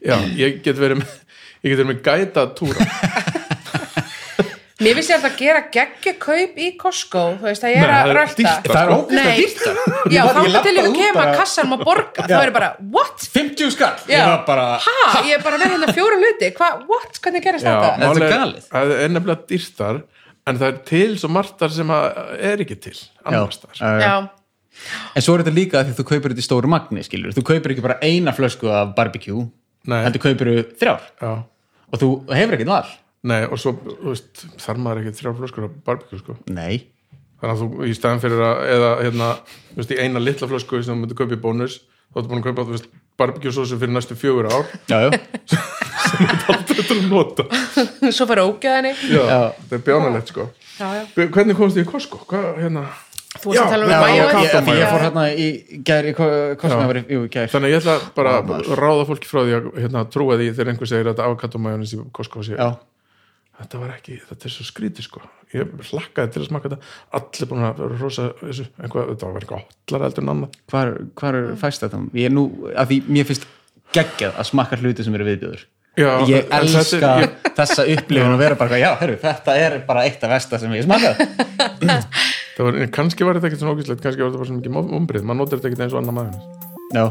já, ég get verið með, ég get verið með gæta túra. Mér finnst ég að gera geggja kaup í Costco Þú veist að ég er það að er rölda það er ógæst að dýrta Já, þá ég til út kemur að kassanum að borga þá er bara, what? 50 skall, Já. Ha? Ég er bara með hérna fjóra hluti Hva, what? Hvernig gerist þetta? Þetta er galið. Það er nefnilega dýrstar, en það er til svo margtar sem að er ekki til, annars þar. Já, Já, En svo er þetta líka að því þú kaupir þetta í stóru magni, skilur. Þú kaupir ekki bara eina flösku af barbecue, Nei. heldur kaupir þrjár Já. og þú hefur ekkert val. Nei, og svo, þú veist, þarf maður ekki þrjá flöskur af barbecue, sko. Nei. Þannig að þú, í staðan fyrir að, eða, hérna, þú veist, í eina litla flösku sem þú myndir kaupa í bónus, þá ertu búin að kaupa, þú veist, barbecue sósu fyrir næstu fjögur ár, Já, já. sem þú aldrei til að nota. svo fyrir ógeðinni Já, Já. þetta er bjánalegt, sko. Já, já Hvernig komst þið í Costco? Hvað, hérna? Þú varst að tala um já, já, Ég, því ég fór hérna í gær, í hvað sem Já. það var í, jú, í gær. Þannig að ég ætla bara að ráða fólki frá því að hérna, trúa því þegar einhver segir að þetta avokadómajónis í Costco sé. Þetta var ekki, þetta er svo skrítið, sko. Ég hlakkaði til að smaka þetta. Allir búin að vera rosa þessu, einhvað, þetta var eitthvað hotlar heldur en annað. hvar, hvar fæst þetta? Ég er nú, að því mér finnst geggjað að smakka hluti sem eru viðbjöður. Já, Ég elska er- ég- þessa upplifun að vera bara, já, herru, þetta er bara eitt af versta sem ég smakað. Það var, kannski var þetta ekkert svona ógæslegt, kannski var þetta bara svona mikið umbrið, maður notar þetta ekkert eins og annar maður Já.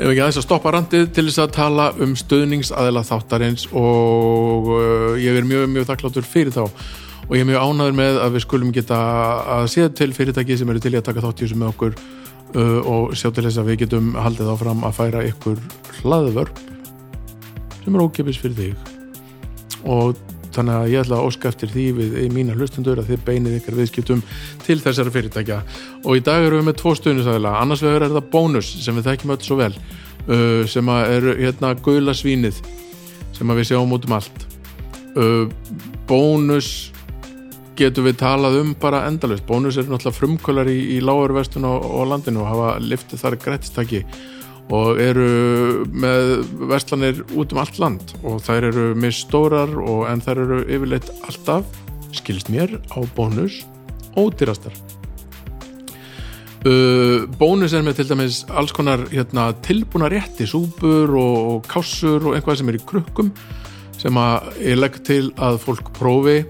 Ef ekki aðeins að stoppa randið til þess að tala um stöðningsaðila þáttarins og uh, ég er mjög, mjög þakkláttur fyrir þá. Og ég er mjög ánæður með að við skulum geta að séð til fyrirtæki sem eru til í að taka þátt í þessu með okkur uh, og sjá til þess að við getum haldið áfram að færa ykkur hlaðvörp sem er ókipis fyrir þig. Og þannig að ég ætla að óska eftir því við í mína hlustundur að þið beinið ykkar viðskiptum til þessara fyrirtækja. Og í dag erum við með tvo stuðnisæðila annars vegar er það bónus sem við þekkjum öll svo vel uh, sem er hérna gula svínið sem við sjáum út um allt. Uh, bónus getum við talað um bara endalust bónus er náttúrulega frumkvölar í, í lágarvestun á, á landinu og hafa liftið þar grættistaki og eru með verslanir út um allt land. Og þær eru misstórar og en þær eru yfirleitt alltaf, skilst mér, á bónus ódýrastar. Uh, bónus er með til dæmis alls konar hérna, tilbúna rétti, súpur og, og kássur og einhvað sem er í krukkum sem að ég legg til að fólk prófi.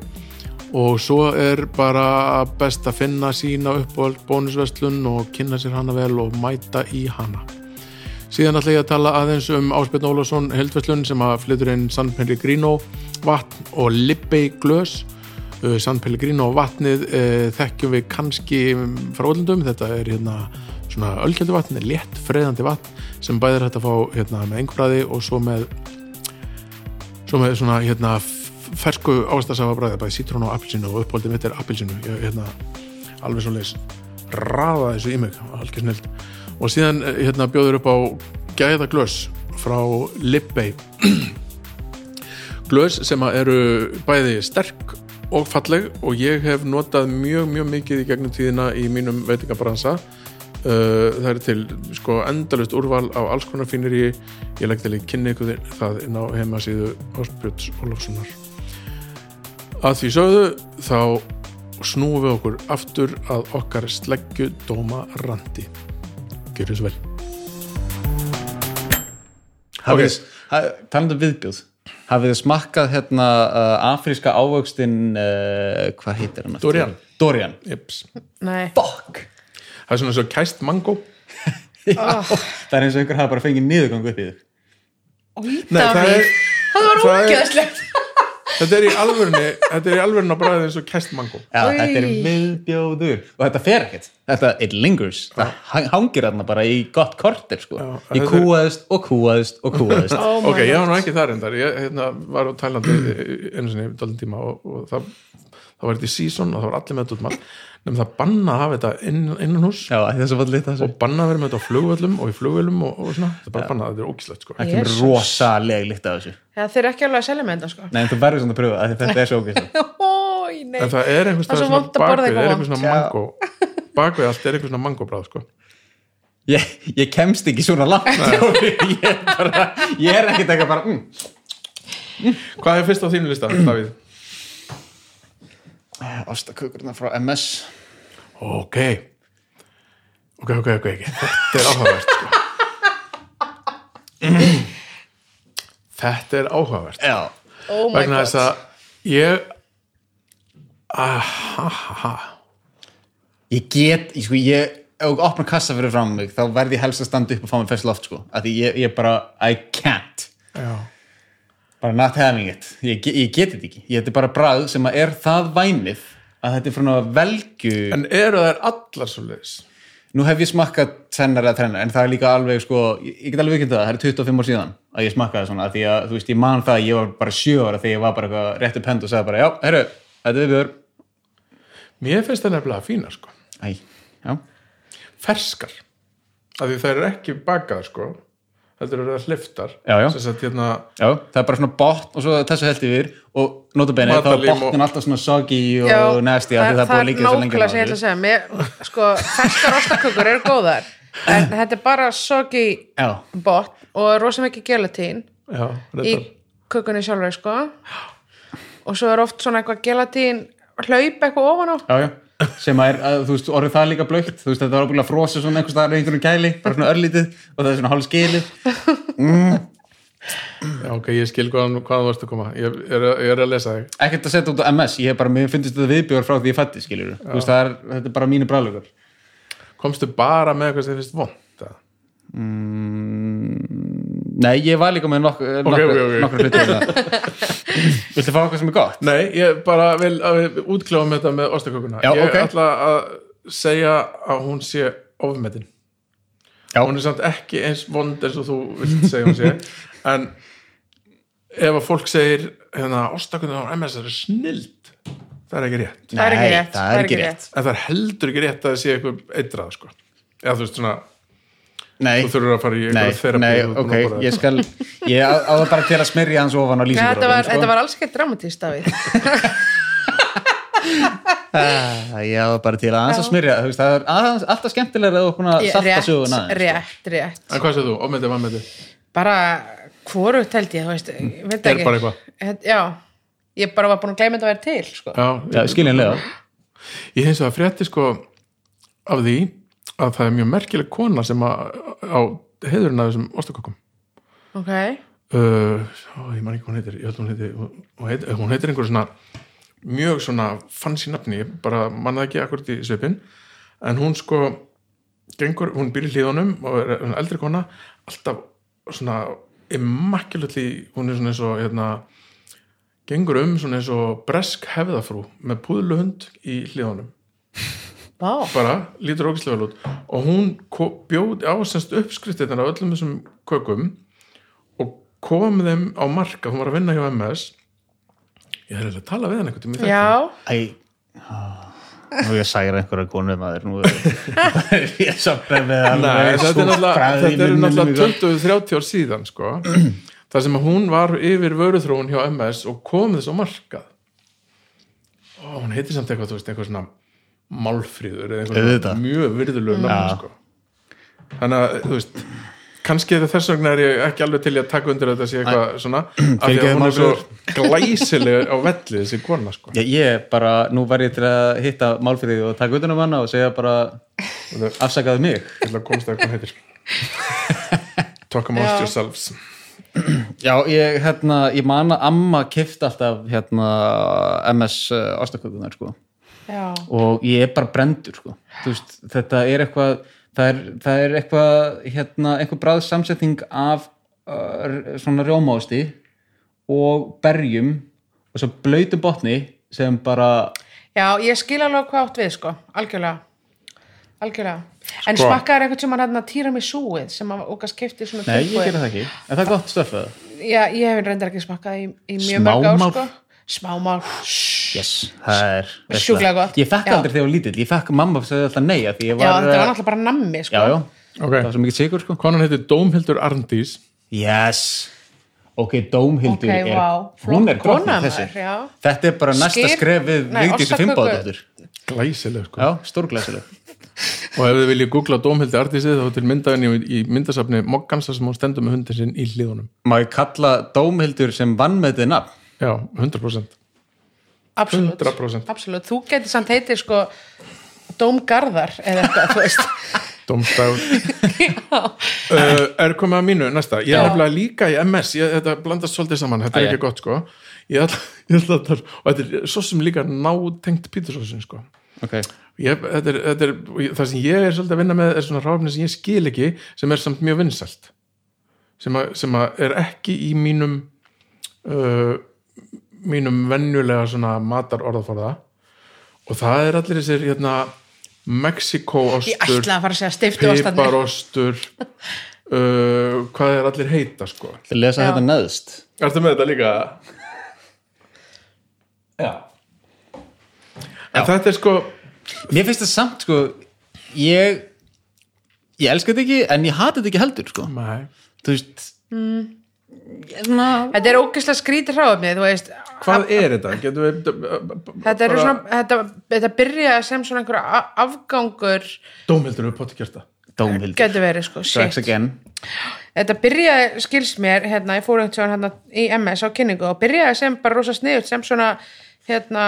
Og svo er bara best að finna sína uppáhald bónusverslun og kynna sér hana vel og mæta í hana Síðan ætla ég að tala aðeins um Ásbjörn Ólafsson heldverslun sem að flytur inn San Pellegrino vatn og Libbey glös. Uh, San Pellegrino vatnið uh, þekkjum við kannski frá öllundum þetta er hérna svona ölgjaldi vatn létt freðandi vatn sem bæðir hægt að fá hérna með einhverjaði og svo með svo með svona hérna fersku ástasafa bræði, bæði sítrón og appelsinu og uppáldið mitt er appelsinu ég, hérna, alveg svo leis raða þessu í mig, alveg snilt og síðan eh, hérna, bjóður upp á gæða glös frá Lippey glös sem eru bæði sterk og falleg og ég hef notað mjög mjög mikið í gegnum tíðina í mínum veitingabransa. Uh, það er til sko endalust úrval á alls konar fínir í. Ég legg til í kynni ykkur það inn á heimasíðu Ástbjörns Ólafssonar. Að því sögðu þá snúum við okkur aftur að okkar sleggju dóma randi Gjörðu svo vel. Hafið Ok. þið, ha- talandi um viðbjóð hafið þið smakkað hérna uh, afríska ávöxtin uh, hvað heitir hann? Dorian. Dorian. Fuck! Það er svona svo kæst mango. Það er eins og einhver hafa bara fengið niðurgang upp í þig. Nei, það er, það var það ógeðslegt þetta er í alvörunni þetta er í alvörunni að bræða eins og kæst mango. Já, Oj. þetta er viðbjóður og þetta fer ekkert, þetta, it lingers. Það hang- hangir þarna bara í gott korter sko. Já, ég þetta er- og kúaðist og kúaðist. Oh ok, ég var nú ekki þar endar ég hérna, var á Tælandi einu sinni dálítið tíma og, og það, það var þetta í season og það var allir með þetta út allt nefnum það banna að hafa þetta inn, innan hús Já, það er og banna að vera með þetta á flugvöllum og í flugvöllum og, og svona, þetta er bara banna, þetta er ógislegt sko. það kemur Jesus. rosaleg líkt af þessu. Já, þeir eru ekki alveg að selja með þetta sko. Nei, þú verður svona að pröfa það, þetta er svo nei. En það er einhvers Það er svona bakvið er eitthvað einhvers svona mango bakvið allt er einhvers svona mangobráð sko. ég, ég kemst ekki svona langt ég, er bara, ég er ekkert eitthvað bara mm. hvað er fyrst á þínu lista, Davíð? Ástakökurna frá MS ok. Ok, ok, ok, ok. Þetta er áhugavert sko. þetta er áhugavert. Já, Oh my vegna god. þess að ég ahaha ég get, ég, sko, ég ef þú opna kassa fyrir fram mig þá verð ég helst að standa upp og fá mig fyrst loft sko. að því ég, ég bara, I can't. Já, bara not having it. Ég, ég get þetta ekki, ég er bara bragð sem að er það vænið að þetta er frá velgu en eru þær allar svo leiðis nú hef ég smakkað tvennar eða trennar en það er líka alveg sko, ég, get alveg ekki það, það er 25 ár síðan að ég smakkaði svona, því að þú veist, ég man það að ég var bara sjö ára þegar ég var bara eitthvað rétt upp hend og sagði bara, já, herru, þetta er viðbjör mér finnst það nefnilega fínar sko. Æ, ferskar. Af því þær eru ekki bakaðar sko. Heldur eru það hliftar. Hérna það er bara svona botn og svo þessu held yfir og notabene þá er og- botnin alltaf svona soggy og nasty af því það er nákvæmlega sem ég ætla að segja. Mér, sko, ferskar ostakökur eru góðar en þetta er bara soggy botn og rosa mikið gelatín já, í kökunni sjálfur sko. Og svo er oft svona eitthvað gelatín hlaup eitthvað ofan á. Já, já sem er, að, þú veist, orðið það líka blökt þú veist, þetta var ábúinlega frosið svona einhvers staðar í einhverjum gæli, bara svona örlítið og það er svona hálf skilið. Já, ok, ég skil hvaðan hvað þú varst að koma. Ég er, ég er að lesa þig. Ekkert að setja út á MS, ég hef bara, mér finnst þetta viðbjör frá því ég fætti, skiljur veist, er, þetta er bara mínu bræðlugur komstu bara með eitthvað sem þið finnst vond eða? Nei, ég var líka með nokk, ok, nokkur, ok. nokkur viltu fá eitthvað sem er gott? nei, ég bara vil að við útkláum þetta með ostakökuna Já, ég ok. ætla að segja að hún sé ofmetin Já. hún er samt ekki eins vond eins og þú vilt segja hún sé en ef að fólk segir hérna, ostakökuna á MS er snild það er ekki rétt það er ekki Nei, rétt það er ekki rétt. en það er heldur ekki rétt að það sé eitthvað eitrað sko. eða þú veist svona nei, þú þurfur að fara í nei, nei, búin ok, að ég skal ég á á það bara til að smyrja hans ofan á Ja, þetta, var, lýsingur þetta var alls ekki dramatist af því Ah, ég á það bara til að hans að smyrja þú veist, það er alltaf skemmtilega að þú búin að salta rétt, söguna aðeins. rétt, rétt. En hvað segir þú, ofmetið, vannmetið bara hvorugt held ég, þú veist ég veit Er ekki. bara eitthvað. Já, ég bara var búin að gleyma þetta að vera til sko. já, Já, skiljanlega. Ég hins vegar frétti sko af því að það er mjög merkileg kona sem að, á heiðurinn af þessum ostakökum ok, uh, ó, ég man ekki hvað hún heitir, ég held hún heitir hún heitir, hún heitir einhver svona mjög svona fancy nafni, ég bara mannaði ekki akkurat í svipin en hún sko gengur, hún býr í hlíðunum og er er eldri kona, alltaf svona immaculately, hún er svona eins og hérna, gengur um svona eins og bresk hefðafrú með púðluhund í hlíðunum vá. Bara, lítur ógæslega vel út. Og hún bjóð ásenst uppskriftirnar af öllum þessum kökum og kom þeim á marka, hún var að vinna hjá MS ég er að tala við hann einhvern tímann í já, Æ, ah, nú er ég að særa einhverja konu maður. Nú er ég sopnað með Nei, alveg þetta er náttúrulega, súkkulaði í þetta er munninum náttúrulega í kvöld. 20-30 ár síðan sko. það sem hún var yfir vöruþróun hjá MS og kom þess á markað. Og hún heitir samt eitthvað, þú veist, eitthvað svona málfríður eða svona mjög virðulegu nafn Já. sko. þannig að, þú veist kannski er þess vegna er ég ekki alveg til að taka undir þetta sé eitthvað svona af því að hún er svo glæsileg á velli þessi kona sko. Já, ég bara, nú var ég til að hitta málfriði og taka utan um hana og segja bara afsakaðu mig ég ætla að komast að hvað heitir talk amongst Já. yourselves Já, ég, hérna, ég man að amma kift alltaf hérna MS uh, ástakökunar sko já, og ég er bara brendur sko. Þú veist, þetta er eitthvað það er, það er eitthvað hérna, eitthvað bráð samsetning af uh, svona rjómásti og berjum og svo blöytu botni sem bara já, ég skil alveg hvað átt við sko, algjörlega. Algjörlega, en Sko. smakkaður einhvern sem hann hérna týra mig súið sem að okkar skipti svona nei, ég gera það ekki, en það er gott stöfað já, ég hef reyndar ekki smakkað í, í mjög mörg ár Smámál? sko. Smámál, yes, það er. Sjúklega gott. ég fekk aldrei þegar ég var lítill, ég fekk mamma segði alltaf nei að því ég já, þetta var uh, náttúrulega bara nammi sko. Já, já, ok, það var svo mikið sigur sko. Konan heitir Dómhildur Arndís. Yes, ok, Dómhildur Ok, er, flott hún er kona, drottning þessi já. þetta er bara næsta Skyr- skref við Nei, Vigdísi ostaköku. Fimboðdóttur glæsileg sko. já, stórglæsileg. Og ef þið viljið googla Dómhildi Arndísi þá til myndaðinni í, í myndasafni Moggansa sem hún stendur með hundin sinn í hlíðunum má ég kalla Dómhildur sem vann með þetta nafn? Já, 100% absolutt, 100%. absolutt. þú getur samt heitir sko Dómgarðar eða eitthvað, þú veist. Dómstæður uh, er komið að mínu næsta? Ég er nefnilega líka í MS ég, þetta blandast svolítið saman, þetta er Æ, ekki gott sko. Ég ætla, ég ætla að það og þetta er svo sem líka nátengt pítursósin sko. Ok, ég, þetta er, þetta er, það sem ég er svolítið að vinna með er svona ráfni sem ég skil ekki sem er samt mjög vinsælt. Sem, að, sem að er ekki í mínum uh, mínum venjulega svona matar orðaforða og það er allir þessir hérna Mexiko-ostur piparostur uh, hvað er allir heita sko ég lesa Já. þetta neðst Ertu með þetta líka? Já En þetta er sko mér finnst það samt sko ég ég elska þetta ekki en ég hata þetta ekki heldur sko Nei. þú veist Mm. Svona þetta er ógeðslega skrítið hráöfni þú veist, Hvað er þetta? Getum við þetta er svona þetta, þetta byrjaði sem svona einhver afgangur Dómhildur við potti kjörta Dómhildur, getur verið sko, shit. again. Þetta byrjaði, skils mér, hérna ég fór einhvern hérna í MS á kynningu og byrjaði sem bara rosa sniðut sem svona hérna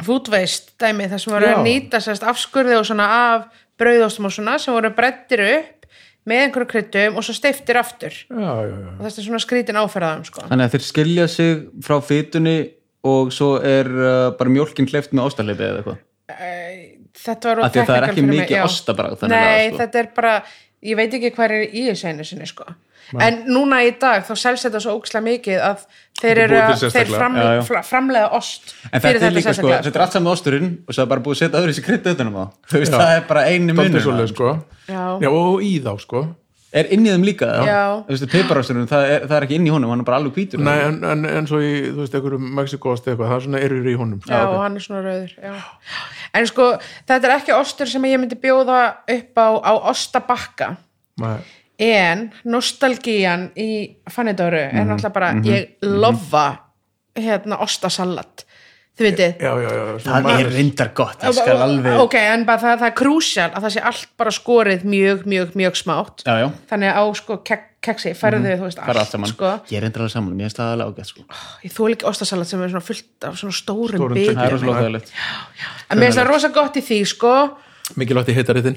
food waste dæmi þar sem voru að nýta sérst afskurði og svona af brauðostum og svona sem voru brettir upp með einhverju kryddum og svo steiftir aftur Já, já, já og þetta er svona skrítin áferðaðum sko. þannig að þeir skilja sig frá fytunni og svo er uh, bara mjólkin hleyft með ástarleipi eða eitthvað þetta var það er ekki mikið þannig Nei, að, sko. þetta er bara, ég veit ekki hvað er í þessu einu sinni sko. En núna í dag þá selst þetta svo ókslega mikið að þeir er eru þeir sérstaklega. fram, Já, já. framleiða ost en þetta er líka sko, þetta er allt saman osturinn og svo er bara búið að setja öðru sér krydd utanum á þú veist, Já. það er bara einu svolítið sko Já. Já, og í þá sko er inn í þeim líka Já. þú veist, piparosturinn, það, er- það er ekki inn í honum hann er bara alveg hvítur Nei, en, en, en svo í, þú veist, einhverjum Mexikost eitthvað, það er svona erur í honum. Já, og hann er svona rauður já. En sko, þetta er ekki ostur sem ég myndi bjóða upp á, á ostabakka Nei. En nostalgían í Fannidóru Mhm. er náttúrulega bara, ég lofa hérna ostasalat. Þið veitir Já, já, já svona það er reyndar gott, ok, en bara það, það er krúsjál að það sé allt bara skorið mjög, mjög, mjög smátt. Já, já, þannig að á sko kek, keksi færðu þú veist það er allt saman. sko. ég er reyndar alveg saman, mér finnst það alveg ágætt sko. ég þú ekki ostasalat sem er svona fullt af svona stórum Stórum bitum. það er rosalega þægilegt en mér finnst það rosa gott í því sko. Mikilvægt í heitaritin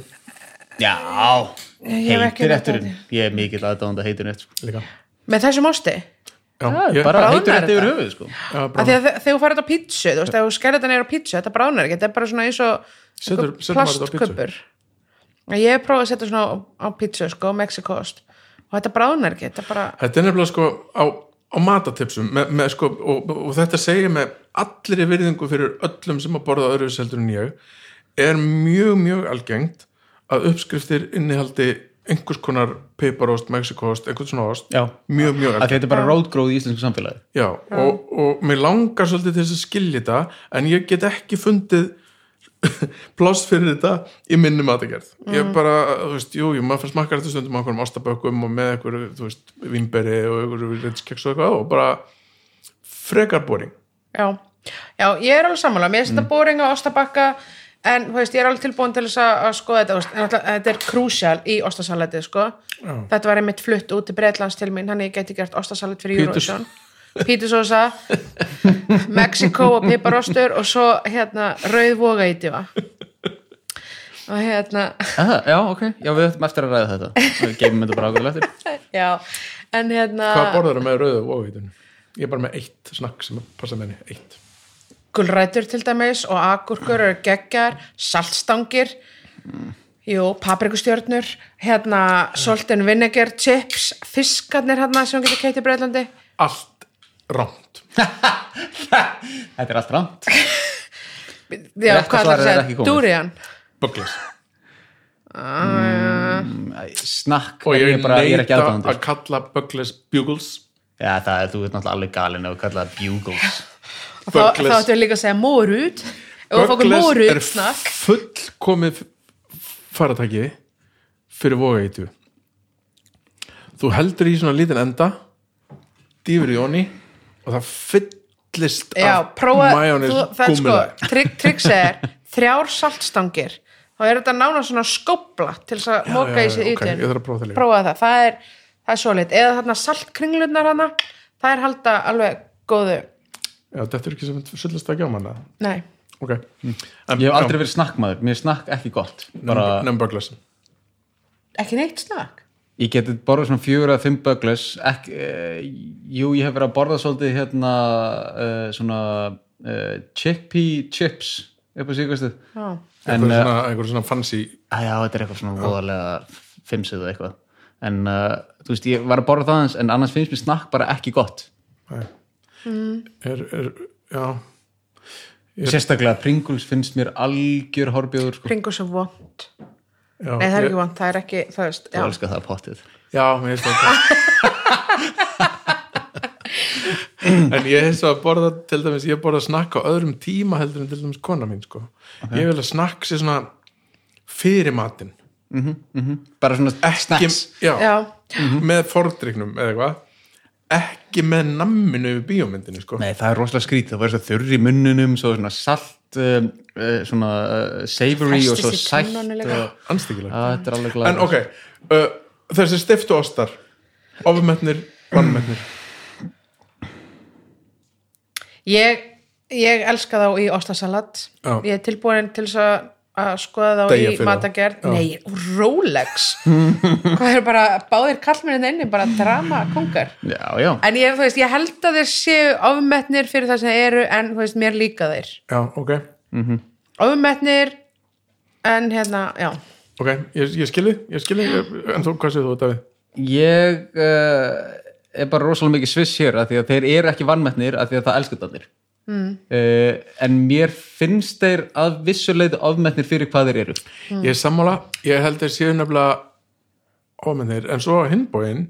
já, heitir notað eftirinn ég er mikill aðdáðanda heitir eftir sko. með þessum osti Já, Já, ég, bara heitir eftir þetta. yfir höfuð sko. já, þegar þú farið á pítsu þú veist, þegar þú skerði þetta neyra á pítsu, þetta bránar ekki. Þetta er bara svona eins og plastkuppur ég hef prófað að setja svona á, á pítsu sko, Mexikost og þetta bránar ekki, þetta er bara Þetta er nefnilega sko á, á matatipsum með, með, sko, og, og þetta segir með allir í virðingu fyrir öllum sem að borða öðru seldur en ég er mjög, mjög algengt að uppskriftir innihaldi einhvers konar piparost, mexikost, einhvers svona ost Já. mjög, mjög að þetta er bara rótgróð í íslensku samfélagi. Já, og, og mér langar svolítið til þess að skilja þetta en ég get ekki fundið pláss fyrir þetta í minni matagerð ég bara, þú veist, jú, jú, maður smakkar þetta stundum á einhverjum ostabökkum og með einhverju, þú veist, vimberi og einhverju reynskeks og eitthvað og bara frekar boring. Já, já, ég er alveg sammála. Mér finnst Mm. þetta boring á ostabakka en þú veist, ég er alveg tilbúin til þess að að skoða þetta þú veist, en þetta er krúsjál í ostasalatið sko. þetta var einmitt flutt út til Breitlands til mín, hann ég geti gert ostasalat fyrir Eurovision. Pítusósa Mexiko og piparostur og svo hérna rauð voga í diva. Og hérna. Aha, Já, ok, já við höfum eftir að ræða þetta. Við geymum þetta bara ákveðlega eftir. Já, en hérna Hvað borðar með rauðu og óveitunum? Ég er bara með eitt snakk sem passa með henni, eitt gulrætur til dæmis og agurkur eru geggjar, saltstangir jú, paprikustjörnur hérna, soltin vinegar chips, fiskarnir hérna sem getur keitt í Breitlandi Allt rámt Þetta er allt rámt já, hvað svarið ætlar að er segja, durian? Bugles Æ, Snakk Og er ég, ég, bara, ég er ekki neita að kalla Bugles Bugles. Já, það er, þú ert náttúrulega alveg þú kallar það bugles og þá, ættum við líka að segja morut við fókum morut er snakk fullkomið faratæki fyrir vogaitu þú heldur í svona lítinn enda dýfur í onni og það fyllist já, af majónis er sko trygg, tryggs er þrjár saltstangir. Þá er þetta nána svona skópla til þess að móka í sig ok, ytin ég þarf að prófa prófa það, það er, það er svo lit eða þarna saltkringlurnar hana það er halda alveg góðu já, þetta er ekki sem fyllist ekki á manna. Nei, ok. En, Ég hef aldrei verið snakkmaður, mér er snakk ekki gott. Bara, nefn Bugles ekki neitt snakk? Ég geti borðað svona fjögur eða fimm bugles ekki, uh, Jú, ég hef verið að borða svolítið hérna uh, svona uh, chickpea chips. Upp á síkastu já, En, uh, svona, einhver svona fancy að já, þetta er eitthvað svona voðalega fimmsið eða eitthvað. En uh, þú veist, ég var að borða það aðeins en annars finnst mér snakk bara ekki gott er, er, já. Sérstaklega Pringles finnst mér algjör horbjóður sko. kringu svo vond. Nei, það er ég- ekki vond, það er ekki það þú já, elskar það pottið. Já, mér finnst það En ég hef svo að borða til dæmis, ég borða snakk á öðrum tíma heldur en til dæmis kona mín sko. Ég vil að snakk sé svona fyrir matinn. Bara svona ekki, snacks. já, já, með fordrygnum eða eitthvað ekki með namminu yfir bíómyndinu sko. Nei, það er rosalega skrítið, það var svo þurr í munnunum svo svona salt um, uh, svona uh, savory og svo sætt er glæð En ok, uh, þessi stiftu ostar ofmetnir, vannmetnir ég ég elska þá í ostasalat. Já. ég er tilbúin til þess að að skoða þá í matagerð nei, Rolex. Hvað er bara, báðir kallmennin inni bara drama kongar Já, já, en ég, veist, ég held að þeir séu ofmetnir fyrir það sem þeir eru en veist, mér líka þeir. Já, ok, ofmetnir en hérna, já. Ok, ég, ég skilji ég skilji, en þú, hvað séu þú, Davíð? ég uh, er bara rosalega mikið sviss hér af því að þeir eru ekki vannmettnir af því að það elskutanir mm. en mér finnst þeir að vissuleiti ofmettnir fyrir hvað þeir eru Ég er sammála, ég held þeir séu nefnilega ofmetnir, en svo á hinbóin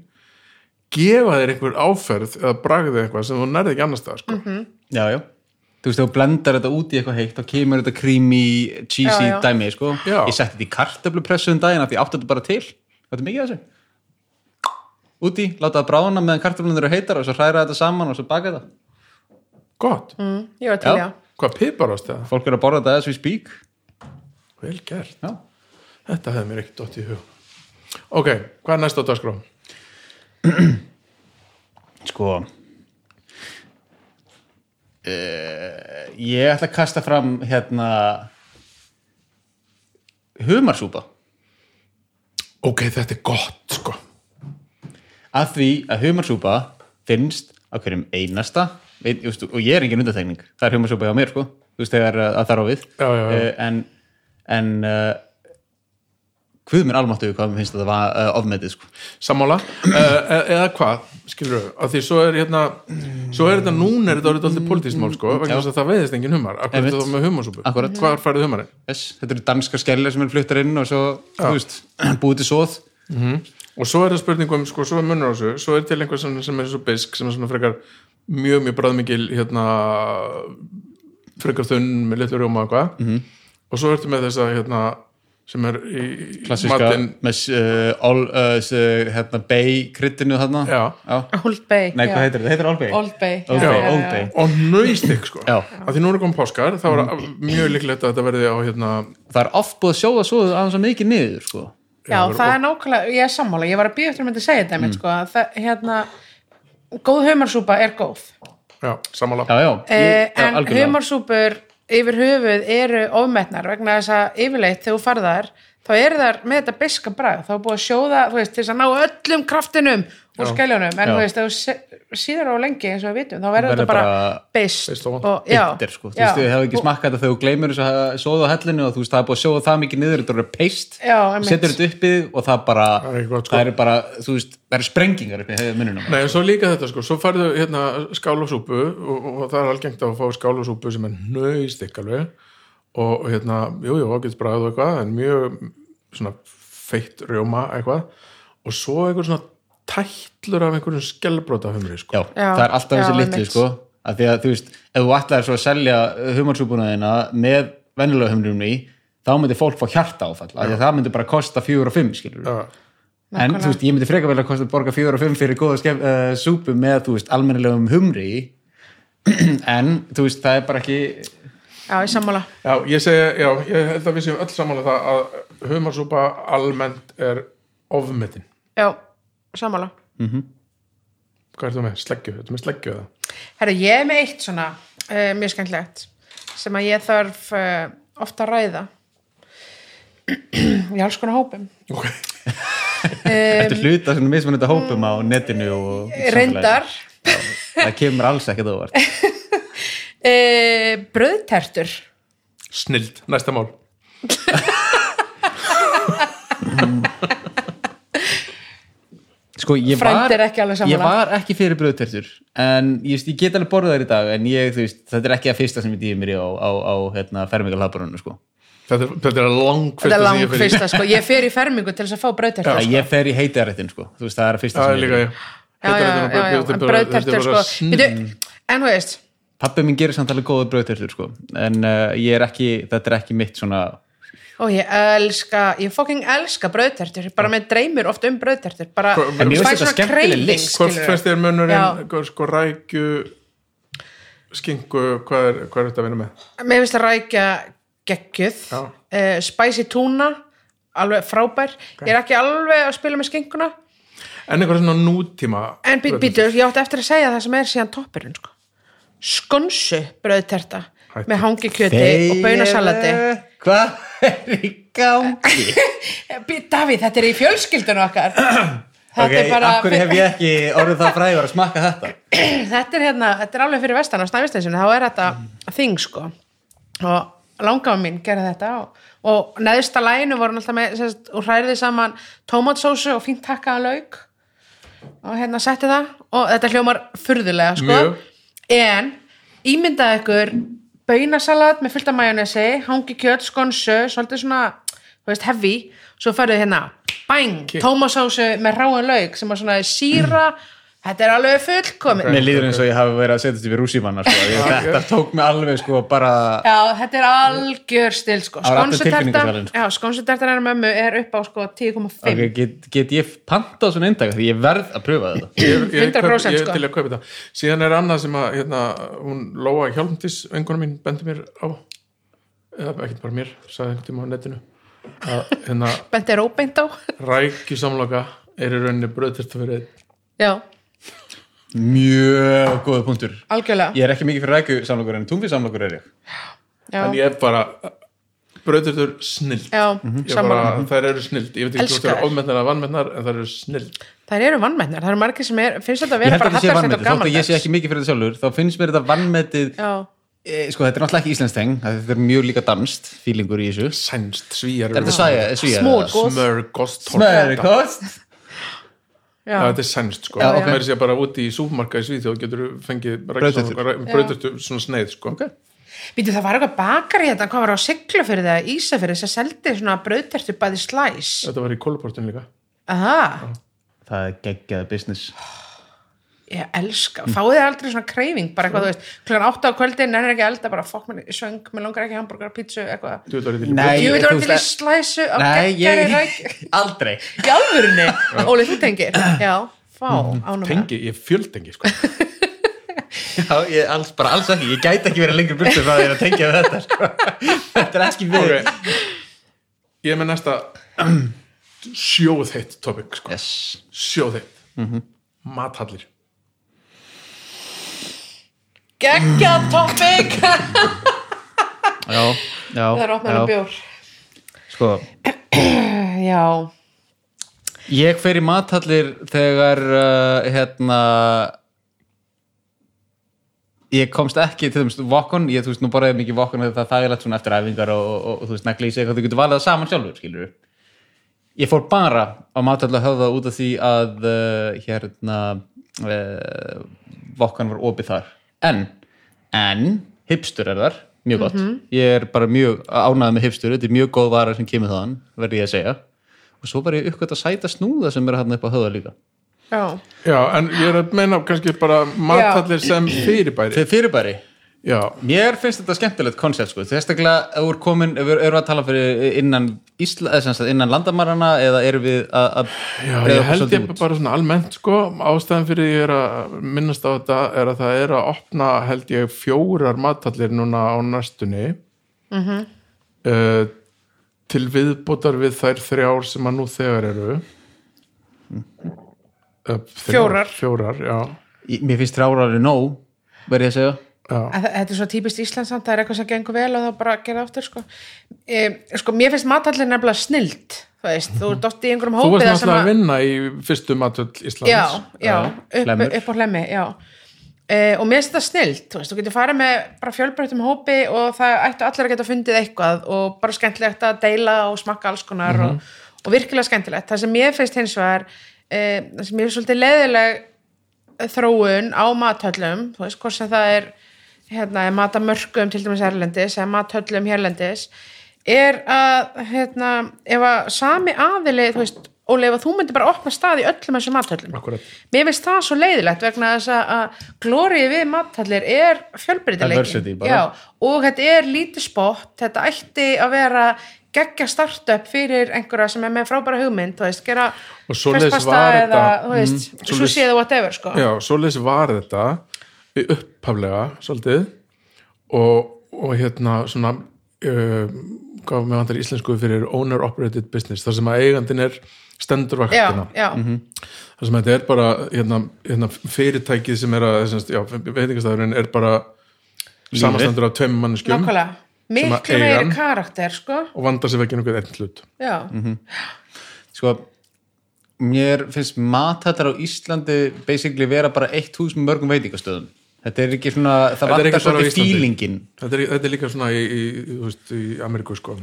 gefa þeir einhver áferð eða bragðið eitthvað sem þú nærði ekki annars það sko. Já, já Þú veist, þú blendar þetta út í eitthvað heitt þá kemur þetta creamy, cheesy Já, já. dæmi sko. Já. Ég setti þetta í kartöflupressu um daginn af því ég átti þetta bara til Þetta er mikið þessu Úti, láta það bráðna meðan kartöflunum eru heitar og svo hræra þetta saman og svo baka þetta Gott, mm, ég var til, Já. já, hvað piparost eða? Fólk eru að borða þetta as we speak. Vel gert, Já, þetta hefði mér ekki dótt í hug. Ok, hvað er næst á dagskrá? sko uh, Ég ætla að kasta fram hérna humarsúpa. Ok, þetta er gott sko. Að því að humarsúpa finnst á hverjum einasta og ég er engin undartekning það er humarsúpa hjá mér sko. Þú veist þegar uh, að þar á við. Já, já, já. Uh, en, en uh, hvað mér almáttu hvað mér finnst þetta var uh, ofmetið sko. Sammála, uh, eða hvað skilur þau, af því svo er hérna svo er þetta núna er þetta orðið alltaf politísmál sko, vegna þess að það veiðist engin humar. Akkur Einmitt. þetta með humarsúpu? Hvar færðu humarinn? yes, þetta eru danska skellir sem er fluttar inn og svo þú veist, búið til sóð og svo er það spurningum, sko, svo er munur á þessu. Svo er til einhver sem, sem er svo bisk sem er svona frekar mjög mjög bræðmikil hérna frekar þunn með litlu rjóma og eitthvað -hmm. og svo ertu með þessa hérna sem er í klassiska matinn með uh, all, uh, hérna, bay kryddinu þarna Já. Old Bay Nei, hvað já. heitir þetta? Heitir Old Bay? Old Bay Old já, Bay, já, Old já. Bay. og nöystik sko Já. að því nú er komið páskar þá er mjög líklegt að þetta verði á hérna Það er oft búið að sjóða svo aðeins að mikið niður sko. Já, Já, það er nákvæmlega, ég er sammála, ég var að býja eftir að myndi að segja þetta, mm. sko, að það, hérna, góð humarsúpa er góð, já, sammála. Já, já, eh, ég- já, en algjörlega. humarsúpur yfir höfuð eru ofmetnar vegna þess að yfirleitt þegar þú farðar, þá eru þar með þetta biska bragð, þá er búið að sjóða, þú veist, til þess að ná öllum kraftinum úr skeljónum, en Já. þú veist, síðar á lengi eins og við vitum, þá verður Verður þetta bara, bara bist Beiskt og og, bitter sko. Þú veist, ég hef ekki smakkað þetta þegar þú gleymur þess að sjóða á hellinu og þú veist, það er búið að sjóða það mikið niður þetta er peist, setur þetta uppið og það bara, Það er gott, sko. það er bara þú veist, það er sprengingar upp í mununum Nei, en svo líka þetta sko, svo færðu hérna skálasúpu og, og það er algengt að fá skálasúpu sem er alveg. Og hérna, jú, jú, ágætt bragð og tætlur af einhverjum skellbróta humri sko. Já, Já, það er alltaf þessi einmitt. sko, að því að þú veist ef þú ætlaðir svo að selja humarsúpuna þína með venjulega humrunum í þá myndi fólk fá hjarta áfall af því að það myndi bara kosta fjögur og fimm skilur Já, en þú veist, ég myndi frekar vel að kosta borga fjögur og fimm fyrir góða skef, uh, súpu með, þú veist, almennilegum humri en, þú veist, það er bara ekki já, ég sammála, já ég segja, já, ég held að við séum öll samanlega það að humarsúpa almennt er ofmetin. já, sammála. Hvað er það með? Sleggju? Þetta með sleggju eða? Herra, ég er með eitt svona uh, mjög skemmtilegt sem að ég þarf uh, ofta að ræða í alls konar hópum Ok. Þetta er hluta sem mismunandi hópum á netinu og reyndar það kemur alls ekkert óvart uh, bröðtertur Snild, næsta mál. Sko, ég Frændi var, er ekki alveg sammála. ég var ekki fyrir bröðtertur en ég, veist, ég get alveg borðað þær í dag en ég, þú veist, þetta er ekki að fyrsta sem ég dýði mér í á, á, á hérna, fermingalhaburunum sko. Þetta, er- þetta er lang fyrsta er lang fyrsta sko, ég fer í fermingu til þess að fá bröðtertur Já, ég fer í heitarættin sko. það er að fyrsta Já, sem ég en bröðtertur sko. En þú veist. Pabbi minn gerir samt alveg góða bröðtertur sko. en uh, ég er ekki, þetta er ekki mitt svona og ég elska, ég fucking elska bröðtertur bara með dreymir oft um bröðtertur bara, Hvað- En mér finnst fæ þetta svona skemmtileg craving, list. Hvað skilurðu. fyrst er munurinn, sko rækju skinku, hvað er, hvað er þetta að vinna með? mér finnst að rækja geggjuð. Já. uh, spicy tuna alveg frábær, ég er ekki alveg að spila með skinkuna. En eitthvað svona nútíma en být, býtur, ég átti eftir að segja það sem er síðan toppurinn sko. skonsu bröðterta með hangi kjöti og baunasalati. Hvað er í gangi? Davíð, þetta er í fjölskyldun okkar. Þetta ok, er bara akkur hef ég ekki orðið það frægur að smakka þetta? Þetta er hérna, þetta er alveg fyrir vestan á snæfistensinu, þá er þetta þing sko. Og langafa mín gerði þetta og, og neðsta læginu voru alltaf með sérst, og hræriði saman tómatsósu og fínt takkaða lauk. Og hérna setti það og þetta hljómar furðulega sko. Mjög. en ímyndaði ykkur baunasalat með fullt af majónesi hangi kjöt, skonsu, svolítið svona þú veist, heavy, svo færðu hérna bang, tómatsósu með ráan lauk sem var svona síra þetta er alveg fullkomið Mér líður eins og ég hafi verið að setja þetta við rússímanna sko. Ég- þetta tók mig alveg sko bara Já, þetta er algjör stil sko. Tilfinningasalinn, sko. Mömmu er upp á sko 10,5 okay, get, get ég pantað svona eintaka því ég verð að pröfa þetta ég, ég, 100% kaup, ég er sko. til að kaupa þetta síðan er annað sem að hérna, hún Lóa Hjálmdís, enguna mín, bendi mér á eða ekkert bara mér sagði einhvern tíma á netinu að hérna Bent er óbeint á rækju samloka er í rauninni bröðtyrta fyrir einn. Já, Mjög góða punktur. Algjörlega. Ég er ekki mikið fyrir rækju samlokur en tungfi samlokur er ég. Já, en ég er bara bröðtyrtur snild já bara, þær eru snild, ég veit ekki hvort þær eru ofmennar eða vannmennar en þær eru snild Þær eru vannmennar, það eru margir sem er finnst þetta að vera bara vannmetið, og þótt að ég sé ekki mikið fyrir þetta sjálfur þá finnst mér þetta vannmetið Já, e, sko þetta er náttúrulega ekki íslenskt teng þetta er mjög líka danst, fílingur í þessu. Sænst, svíjar. Smörgost Smörkost já, Já, þetta er sænst sko, ok. okay. sér bara úti í súpmarka í Svíþjóð getur þú fengið bröðturtu svona sneið sko. Okay. Býtu það var eitthvað bakar í þetta, hvað var á siglu fyrir það, Ísafyrir sem seldi svona brauðtertu bæði slæs Þetta var í kóluportin líka. Aha, það er geggjaði business ég elska, fáið aldrei svona kreyfing, bara eitthvað, þú veist, klukkan 8 á kvöldin er ekki að elda, bara fokk mér í svöng mér langar ekki hambúrgar, pítsu, eitthvað. Þú vil veist til í slæsu Nei, ég, aldrei. Í alvörunni, Óli, þú tengir? Já, fá, Mhm. ánum tengi, ég fjöldengi sko. Já, ég alls, bara alls ekki, ég gæti ekki verið lengur burtu frá því að tengja við þetta sko. Þetta er ekki við. Ég er með næsta sjóðheitt topic sko. Yes. Sjóðheitt. Mathallir geggja topic. Já, já það er opnað um bjór. Sko, já, ég fer í mathallir þegar uh, hérna ég komst ekki til þeim vokon, ég þú veist nú borðið mikið þegar það er þægilegt svona eftir æfingar og, og, og, þú veist negli í sig eitthvað. Þú getur valið það saman sjálfur skilur ég fór bara á matallu að höfða út af því að uh, hérna uh, vokkan var opið þar en, en hipstur er þar, mjög gott. Ég er bara mjög ánægð með hipstur þetta er mjög góð vara sem kemur þaðan, verði ég að segja. Og svo bara ég uppgöt að sæta snúða sem er hann upp á höfða líka. Já, já, en ég er að meina kannski bara mathallir sem fyrirbæri. Fyrir fyrirbæri, já, mér finnst þetta skemmtilegt koncept sko, sérstaklega ef við erum komin, ef við erum að tala fyrir innan Ísla, eða sem sagt, innan landamarana eða erum við að, að já ég held ég út? bara svona almennt sko, ástæðan fyrir ég er að minnast á þetta er að það er að opna held ég fjórar mathallir núna á næstunni. Uh, til viðbótar við þær þrjár sem að nú þegar eru. Uh, Fjórar. fjórar, já, Í- Mér finnst þrjárari nóg, verði ég að segja þetta er svo típist Íslandsamt, það er eitthvað sem gengur vel og þá bara gera aftur sko. E, sko mér finnst matallir nefnilega snild þú veist, þú ert oft í einhverjum þú hópi varst náttúrulega að að- vinna í fyrstu matöll Íslands já, já, upp, upp á hlemmi já. E, og mér finnst þetta snild þú veist, þú getur farið með bara fjölbreyttum hópi og það ættu allir að geta fundið eitthvað og bara skemmtilegt að deila og smakka alls konar Mhm. og, og virkilega skemmtilegt það sem mér finnst hins vegar e, það sem mér finnst svolítið leðileg þróun á mathöllum þú veist, hvort sem það er hérna, matamörkum til dæmis erlendis eða mathöllum hérlendis er að hérna, ef að sami aðili þú veist, Óli, ef að þú myndir bara opna stað í öllum þessum mathöllum. Akkúrat. mér finnst það svo leiðilegt vegna þess að- að glórið við mathallir er. Já, og þetta er lítið spott. Þetta ætti að vera geggja startup fyrir einhverja sem er með frábæra hugmynd, veist, gera var eða, mm, svo svoleiðis- séð whatever, sko. Já, svoleiðis var þetta upphaflega svolítið og, og hérna svona uh, gaf með vantar íslensku fyrir owner operated business þar sem að eigandin er stendur já, vaktina já, þar sem þetta er bara hérna, hérna, fyrirtækið sem er að veitingastæðurinn er bara samastendur af tveim manneskjum nákvæmlega. miklu meiri karakter, sko. og vandar sér ekki einhvern einn hlut. Já, Sko, mér finnst mathallar á Íslandi basically vera bara eitt hús með mörgum veitingastöðum Þetta er ekki svona, það er vantar svolítið feelingin. Þetta er, þetta er líka svona í, í, veist, í Ameríku sko.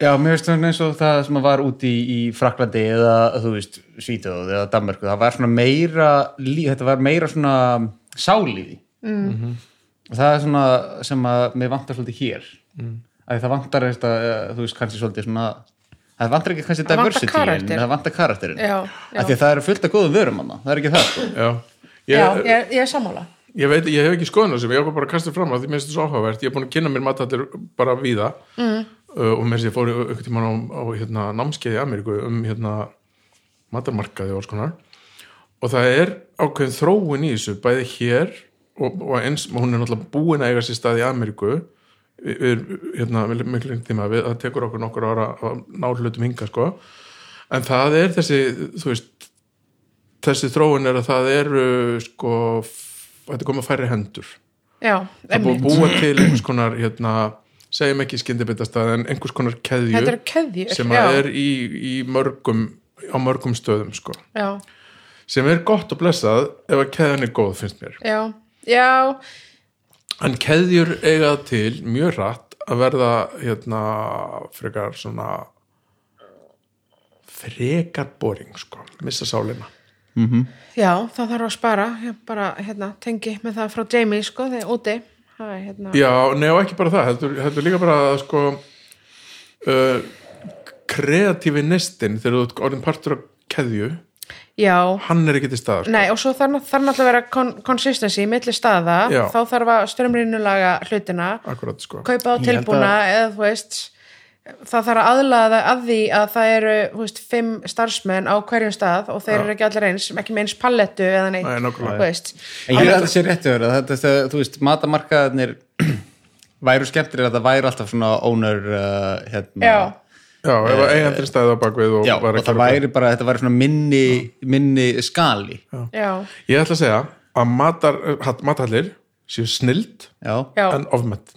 Já, mér finnst það eins og það sem var úti í, í Fraklandi eða, þú veist, Svíþjóð eða Danmörku, það var svona meira þetta var meira svona sálíði mm. og það er svona sem að mér vantar svolítið hér. Mm. að það vantar þetta, eh, þú veist, kannski svolítið svona það vantar ekki kannski Það vantar diversity en karakter. það vantar karakterin Já, af því að það eru fullt af góðum vörum manna, það er ekki það sko. já, já, ég, ég, ég er sammála ég veit, ég hef ekki skoðun á þessu ég hef bara kastið fram á því mér finnst þetta svo áhugavert. Ég er búin að kynna mér matallir bara víða. Mm. uh, og mér sé ég fór ykkur tíma á, á hérna, námskeið í Ameríku um hérna, matarmarkaði og alls konar. Og það er ákveðin þróun í þessu bæði hér og, og eins, hún er náttúrulega búin að eiga sér stað í Ameríku við, við, hérna, við miklu lengt tíma við, það tekur okkur nokkur ára að ná hlutum hinga sko. En það er þessi, þú veist þessi þróun er að það eru sko, f- þetta komið að færi hendur. Já, það er búið að búa til einhvers konar hérna, segjum ekki skyndibitastað en einhvers konar keðju keðjur sem að er í, í mörgum á mörgum stöðum sko. sem er gott og blessað ef að keðjan er góð finnst mér. Já, já. En keðjur eiga það til mjög rætt að verða hérna frekar svona frekar boring sko, missa sálina Já, það þarf að spara. Ég bara, hérna, tengi með það frá Jamie sko, þegar úti. Er, hérna, Já, nei og ekki bara það heldur, heldur líka bara að sko uh, kreatífi nestin þegar þú ert orðin partur af keðju já, hann er ekki til staðar sko. nei og svo þarf, náttúrulega að vera kon consistency milli staða, Já. þá þarf að strömrinnulaga hlutina, akkurat sko. Kaupa á tilbúna eða þú veist það þarf að aðlaða að því að það eru veist, fimm starfsmenn á hverjum stað og þeir eru ekki allir eins, ekki með eins pallettu eða neitt, Nei, þú veist. En ég er að það sé rétt að vera þetta, þetta, þú veist, matamarkaðarnir væru skemmtir að það væri alltaf svona owner uh, hérna, já, já, ef að eigandri stæði á bakvið og já, og að það væri bara, þetta væri svona minni, minni skali. Já, já, ég ætla að segja að matar, mathallir séu snild já, en ofmett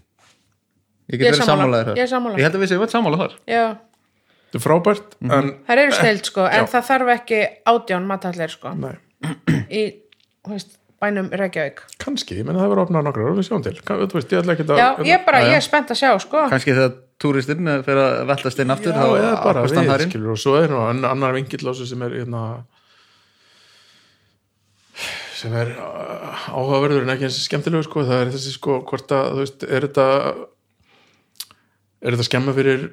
ég er get verið sammála. sammálaður Ég er sammála. ég held að við séum öll sammála þar. Já. Þetta er frábært en þær eru snild sko, en Já. það þarf ekki átján matallir sko. Nei, í, þú veist, bænum Reykjavík. Kannski, ég menna það verður opnað nokkrar og við sjáum til, Kann- þú veist, ég ætla ekki að já, ég bara, ég er spennt að sjá sko. Kannski þegar túristinn fyrir að veltast inn aftur Já, eða bara við, þar skilur, og svo er nú ann- annar vingill á þessu sem er hérna, sem er uh, áhugaverður en ekki eins skemmtilegu sko, það er þessi sko, hvort að, þú veist, er þetta er þetta skemma fyrir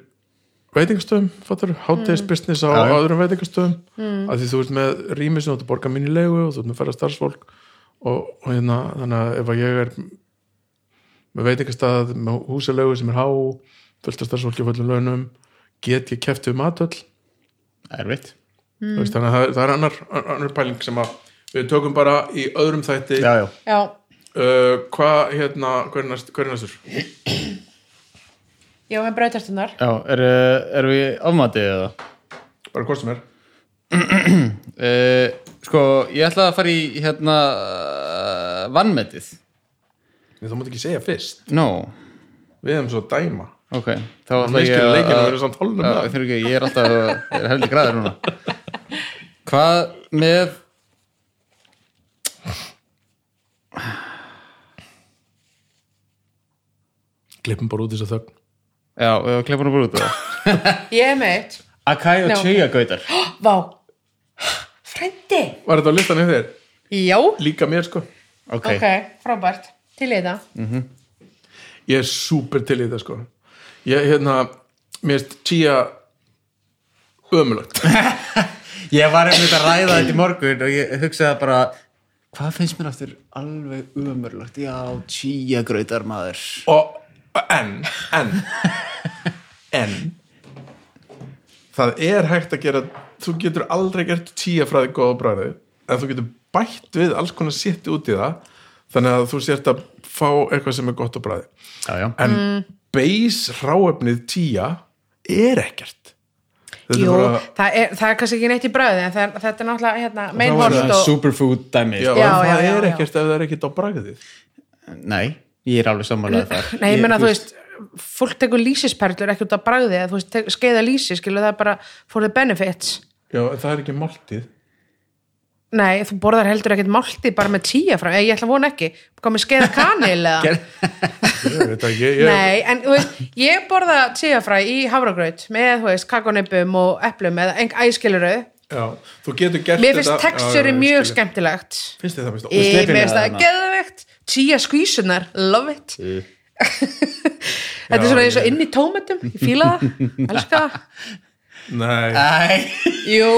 veitingastöðum, fattar hátegis business á já. öðrum veitingastöðum mm. að því þú ert með rými sem þú ert að borga minni legu og þú ert með færa starfsfólk og, og hérna, þannig að ef að ég er með veitingastað með húsalegu sem er há fullt af starfsfólki á fullum launum get ég keft við matöll erfitt mm. þannig að það, það er annar, annar pæling sem að við tökum bara í öðrum þætti já, já. já, uh, hvað hérna, er, hver er næstur? ég var með brautartunar já er, er við afmatið eða? Bara hvort sem er sko, ég ætla að fara í hérna vannmetið þú mátt ekki segja fyrst, no, við hefum svo dæma. Ok þá ætla ég að hálfum Já, ekki, ég er alltaf ég er heldur græður núna. Hvað með klippum bara út þess að þögn já, við varum klippur bara út af. Það ég er með eitt. Akai og. Chaya gautar. Vá, frendi var þetta á listanum þér? já, líka mér sko. Ok, ok, frábært. Til í þetta. Ég er súper til í þetta sko. Ég hérna, mér erst tíja ömulagt ég var einmitt að ræða þetta í morgun og ég hugsaði bara hvað finnst mér aftur alveg umörlagt já, Chaya gautar maður. Og en en en það er hægt að gera þú getur aldrei gert tíja fræði góða bræði en þú getur bætt við alls konar sitt út í það þannig að þú sért að fá eitthvað sem er gott á bræði já, já. en base ráefnið tíja er ekkert. Þetta er Jú, bara- það, er, það er kannski ekki neitt í bræði en það er, þetta er náttúrulega hérna, meinholt Það og superfood dæmi. Já, það er já. ekkert ef það er ekkert á bræðið nei, ég er alveg sammálaðið þar. Nei, ég þú þú veist, fólk tekur lýsisperlur ekki út af bragði, eða þú veist, skeiða lýsi skilur það er bara for the benefits. Já, það er ekki máltið Nei, þú borðar heldur ekkert máltið bara með tíja frá, ég ætla að vona ekki. Með skeiða kanil eða? Nei, en þú veist, ég borða tíjafræ í hafragraut með, þú veist, kakonippum og eplum eða eng æskiluru já, þú getur gert Mér finnst texturi mjög skemmtilegt. Finnst þið það finnst Ég sleipir mér finnst með það hana. geðvegt Tíja skvísunar, love it Þetta er svona eins og inn í tómatum Ég fíla það, elska nei, Æ, Jú,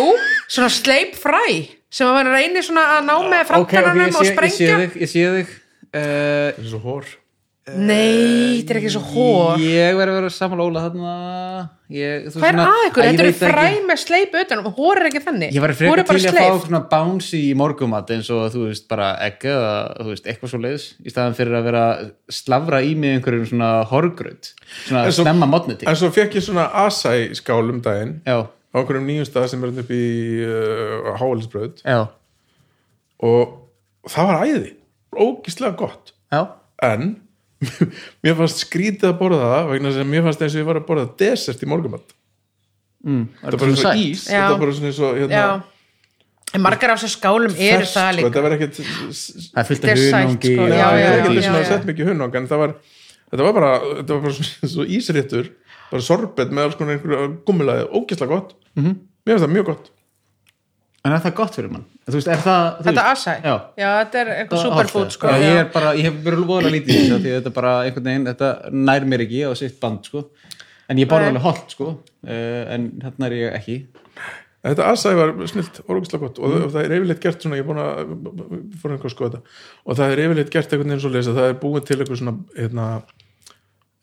svona sleip fræ sem að vera reynir svona að ná með ég og sé, ég sé sprengja. þig ég sé þig. Uh, það er svo hór Nei, þetta er ekki svo hór Ég verður að vera sammála Óla þarna. Ég, þú Hvað er að ykkur? Þetta eru fræ ekki. með sleip utan og hór er ekki þannig. Ég var frekar bara til að fá sleip. svona bouncy í morgumat eins og þú veist bara egg eða þú veist eitthvað svo leiðis í staðan fyrir að vera slafra í mig einhverjum svona horgröð svona En svo- snemma modni til en svo fekk ég svona asæ skál um daginn. Já, á einhverjum nýjum stað sem er hérna upp í uh, háalisbröð já, og það var æði. Ógislega gott. Já. En mér fannst skrítið að borða það vegna þess að mér fannst eins og ég var að borða desert í morgumat mm, þetta er bara og ís. Já. þetta er bara svona og hérna, margar af þessu skálum eru það sko, líka. þetta var ekkert Það fullt Þetta af sætt, hunangi sko, er ekki já, þess að sett mikið hunang en það var, þetta var bara þetta var bara svona, svo ísréttur bara sorbet með alls konar einhverju gummilaði ógislega gott, Mhm. mér finnst það mjög gott En er það gott fyrir mann? Þú veist, er það Þetta asæ, Já. já, þetta er eitthvað það- superfood sko, já, ég, er bara, ég hef verið voðalega lítið í þessu þetta er bara einhvern veginn, þetta nær mér ekki á sitt band sko. en ég borða Nei. alveg holt sko. uh, en þarna er ég ekki þetta asæði var snilt, orðugislega gott og mm. það er yfirleitt gert svona, ég er búin að fór einhver skoða þetta og það er yfirleitt gert einhvern veginn svo lesa, það er búin til eitthvað svona hérna,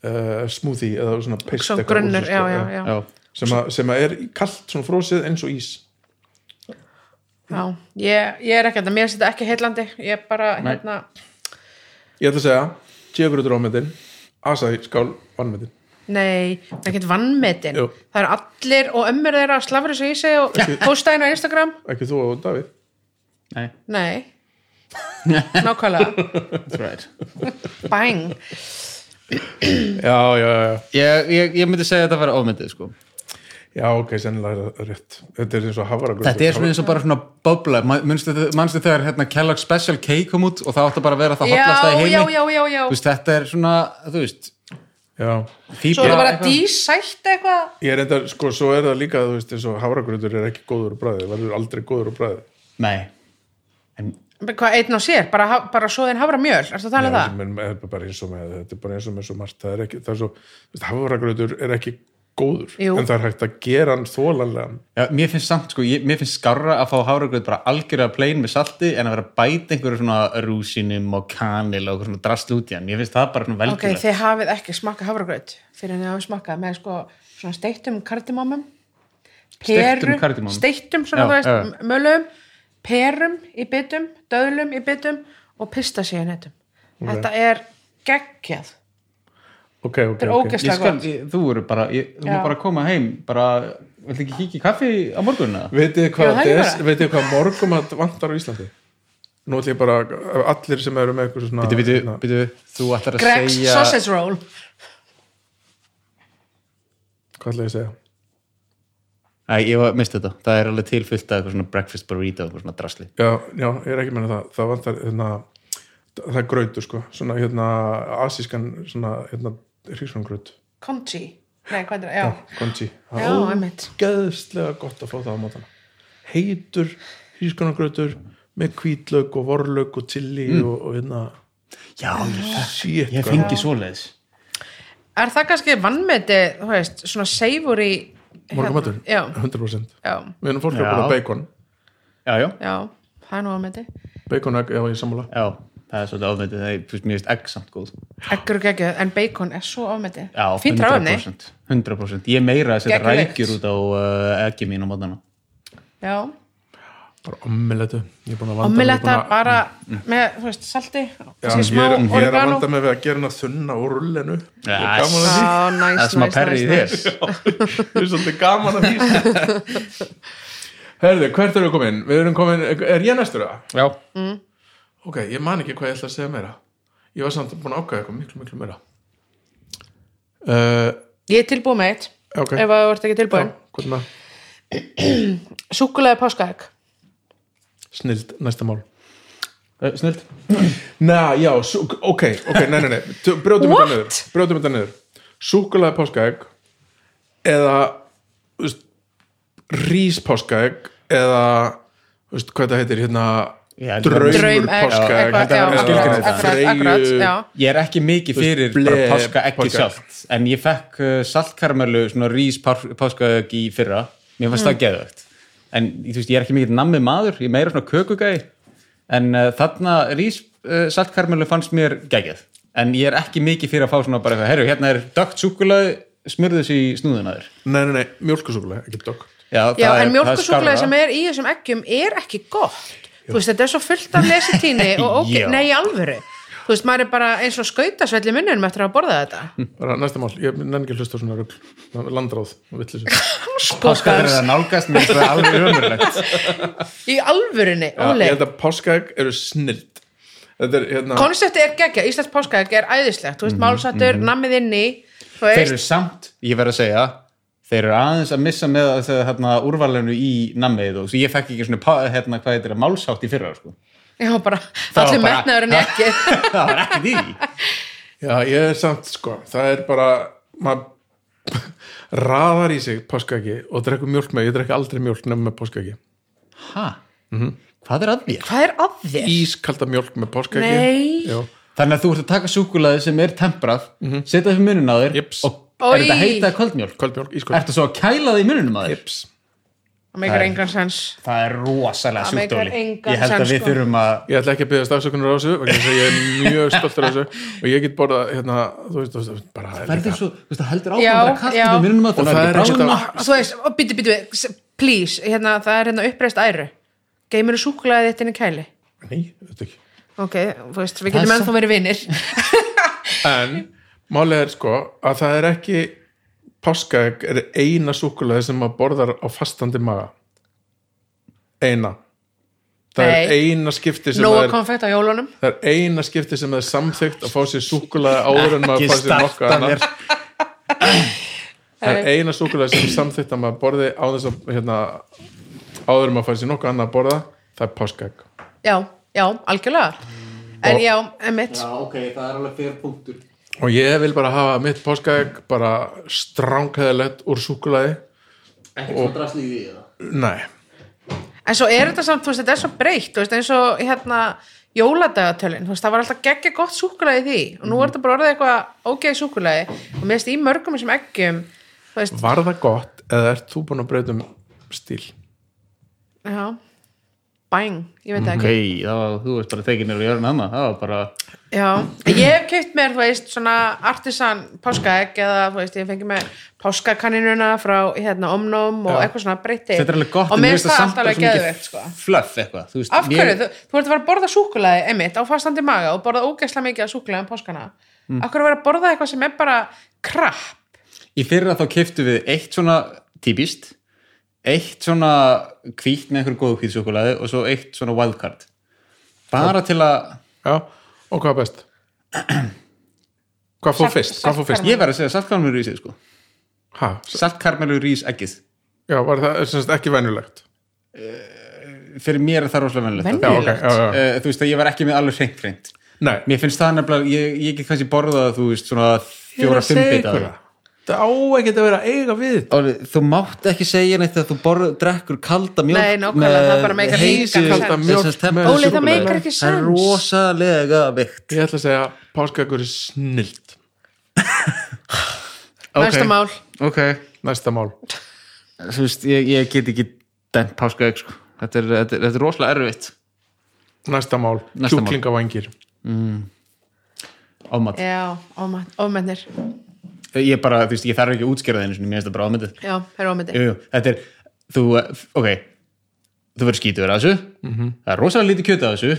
uh, smoothie eða svona já, sko, já, já. já, Sem, að, sem að er kalt svona frósið eins og ís Já, ég, ég er ekki þetta, mér finnst þetta ekki heillandi. Ég er bara, Nei. hérna ég ætla að segja, tjöfrutur ámetin asæði skál vannmetin nei, það er ekki vannmetin Jú. það eru allir og ömmur þeirra að slafra þessu í sig og posta einu á Instagram. Ekki þú og Davíð? Nei, nei. Nákvæmlega, that's right. Bang. Já, já, já, ég, ég, ég myndi segja að þetta var ofmyndið sko já, ok, sennilega er það rétt. Þetta er eins og hafragrautur Þetta er eins og bara svona bubla manstu, manstu þegar hérna Kellogg Special K kom út og það átti bara að vera það já, hotlasta í heimi? já, já, já, já Þú veist, þetta er svona, þú veist já, svo er það bara dísætt eitthvað? Ég er enda, sko, svo er það líka þú veist, eins og hafragrautur er ekki góður úr bræði verður aldrei góður úr bræði Nei. En, hvað einn á sér, bara, bara svoðin hafra mjöl ertu að tala um það? sem er bara eins og með þetta er bara eins og með svo margt. Það er ekki, það er svo, þú veist, hafragrautur er ekki góður, Jú. en það er hægt að gera hann þólanlegan já, Mér finnst samt, sko, ég, mér finnst skarra að fá háragröð bara algjörlega plain með salti en að vera að bæta einhverju svona rúsinum og kanil og svona drast út í hann. Mér finnst það bara svona Ok, velgjörlega þið hafið ekki smakkað hafragraut fyrir en þið hafið smakkað með sko svona steiktum kardimómum Steiktum kardímómum? steiktum svona, Já, þú veist, já. mölum perum í bytum, döðlum í bytum og pistasíunetum þetta er geggjað ok, ok, þetta er ógeðslega gott. þú eru bara, ég, þú má bara koma heim bara, viltu ekki kíkja í kaffi á morgunna? Já, hvað, hvað morgumat vantar á Íslandi? Nú ætlum ég bara, allir sem eru með eitthvað svona Býtu, býtu, hérna, býtu, þú ætlar að Greg's segja sausage roll. Hvað ætla ég að segja? Æ, ég var mist þetta, það er alveg tilfyllt af eitthvað svona breakfast burrito, eitthvað svona drasli. Já, já, ég er ekki með það, það vantar hérna, það er grautur sko. Svona hérna asískan svona hérna hrísvangraut Conchi, nei hvað er það, já, konji, það Já, er ógeðslega gott að fá það á mótana. Heitur hrísvangrautur með hvítlaug og vorlaug og chili og, og hérna. Já, ég, ég fengi svoleiðis. Er það kannski vannmeti, þú veist, svona seifur í morgumatur, já, 100% já, við erum fólk að Já. búin bacon. Já, já, já, það er nú vannmeti bacon, egg, já, ég sammála. Já, það er svolítið ofmyndið, það er, finnst egg samt góð. Eggur og geggjöð, en bacon er svo ofmeti Já, fínt ráðumni 100%, 100% Ég er meira að setja rækjur út á uh, eggi mín á mótana já, bara er búin að er bara með, þú veist, salti Já, kannski ég, smá er, ég er að vanda við að gera hana þunna úr rullinu. Er Yes. því. Já, næs, Það er smá næs, perri í næs. ég er svolítið gaman að því. Herðu, hvert erum við komin? Við erum komin, er ég næstur það? Já, Ok, ég man ekki hvað ég ætla að segja meira. Ég var samt búin að ákvæða eitthvað miklu, miklu meira. Uh, Ég er tilbúið með eitt Ok, ef að þú ert ekki tilbúin? Súkulega páskaegg Snild, næsta mál. Uh, snilt Næ, já, ok, ok, nei, nei, nei. Brjótum þetta niður Brjótum þetta niður. Súkulega páskaegg eða rís páskaegg eða þú veist, hvað það heitir hérna Já. Ég er ekki mikið fyrir páska ekki páskaegg. sjálft en ég fekk uh, saltkaramellu svona rís páska ekki í fyrra. Mér fannst Mm. það geðvægt en þú veist, ég er ekki mikið nammið maður, ég er meira svona kökugæði en uh, þarna rís uh, saltkaramellu fannst mér geggjöð en ég er ekki mikið fyrir að fá svona bara eitthvað, herru, hérna er dögt súkulaði smurðu þessu í snúðunaður Nei, nei, nei, mjölkusúkulega, ekki dogg Já, en er- er sem er í þessum eggjum er ekki gott Þú veist, þetta er svo fullt af lesitíni og ok, Já. nei, í alvöru. Þú veist, maður er bara eins og skautasvell í munnum eftir að hafa borðað þetta. Bara næsta mál, ég nenni ekki hlusta svona rugl. Landráð, vitleysu. Páska er að nálgast mér það er alveg umurlegt Í alvörunni, Óli ég held að páskaegg eru snild. Þetta er hérna Konsepti er geggja, Íslands páskaegg er æðislegt. Þú veist, málsattur, nammið inni Þú þeir veist, eru samt, ég verð að segja þeir eru aðeins að missa með þessi, hérna, úrvalinu í nammið og svo ég fekk ekki svona, pa- hérna, hvað heitir það, málsátt í fyrra sko. já, bara Það allir bara- metnaður en ekki það var ekki því Já, ég er samt, sko, það er bara maður raðar í sig páskaeggi og drekkur mjólk með, ég drekk aldrei mjólk nefn með páskaeggi ha? hvað er að þér? Hvað er að þér? Ískalda mjólk með páskaeggi Nei. Já, þannig að þú ert að taka súkulaði sem er temprað setja það í munun á þér Jips. og. Er þetta heita kvöldmjólk? kvöldmjólk, ísköld. Ertu svo að kæla það í mununum á þér? Jips það meikar Það er- engan sens. það er rosalega Það meikar sjúkdóli engan ég held að sens, við sko. þurfum að ég ætla ekki að byggja stafsökunar á þessu vegna þess að ég er mjög stoltur af þessu. Og ég get borðað hérna, þú veist, þú veist bara verður svo, þú veist, það heldur Já, áfram bara kast já. við minnum að Og það það að- og það er er málið er sko að það er ekki páskaegg er eina súkulaði sem maður borðar á fastandi maga. Eina. Það er Nei. eina skipti sem nóga það er, konfekt á jólunum. Það er eina skipti sem það er samþykkt að fá sér súkulaði áður en maður fá sér annað. mér það er eina súkulaði sem er samþykkt að maður borði á þess að hérna, áður en maður fá sér nokkuð annað að borða. Það er páskaegg. Já, já, algjörlega. En já, emitt já, ok, það er alveg fyrir punktur og ég vil bara hafa mitt páskaegg bara stránkæðilegt úr súkulaði ekki svo drasli í því eða? Nei. En svo er þetta samt, þú veist, þetta er svo breytt þú veist, eins og hérna jóladagatöllin, þú veist, það var alltaf geggja gott súkulaði í því. Og nú er þetta bara orðið eitthvað ógeði súkulaði og mér veist í mörgum þessum eggjum Var það gott eða ert þú búin að breyta um stíl? já bæng, ég veit ekki þá var þú veist bara tekin nýr og jörn hana það var bara já, ég hef keipt mér, þú veist, svona artisan páskaegg eða, þú veist, ég fengi mér páskakaninuna frá, hérna, omnum og Já. eitthvað svona breytti þetta er alveg gott og en mér mér finnst það alltaf alveg geðveikt, sko fluff eitthvað þú veist, Af hverju? mér- Þú, þú ert að fara að borða súkulaði einmitt á fastandi maga og borða ógeðslega mikið af súkulaði um páskana. Mm. Af hverju að vera að borða eitthvað sem er bara krapp? í fyrra þá keftu við eitt svona típist eitt svona hvít með einhverju góðu hvítsúkulaði og svo eitt svona wildcard bara til að Já, og hvað er best? Hvað fór Salt- fyrst? Hvað fór fyrst? saltkarmel. ég verð að segja saltkarmelu rís sko. Ha, saltkarmelu rís ekkið já, var það sem sagt ekki venjulegt? fyrir mér er það rosalega venilegt Já, ok, já, já. uh, þú veist að ég var ekki með alveg hreint hreint Nei, mér finnst það nefnilega, ég, ég get kannski borðað þú veist svona ég er fjóra, að fimm segja bita ykkur það. Það á ekki að vera eiga við. Óli, þú mátt ekki segja neitt að þú borð, drekkur kalda mjólk Nei, nákvæmlega, það bara meikar heitu- sens. Óli, það meikar ekki það er sens. rosalega vikt Ég ætla að segja páskaeggur er snilt. Næsta mál. ok, Næsta mál. þú veist, ég, ég get ekki dæmt páskaegg sko. þetta, er, þetta, er, þetta er rosalega erfitt Næsta mál. Næsta mál. Kjúklingavangir. ámat, Já, ofmennir. Ég bara, þú veist, ég þarf ekki að útskýra það einu sinni, mér finnst það bara ámyndið. Já, það er jú, þetta er, þú, ok þú verður skítur að þessu. Það er rosalega lítið kjöt að þessu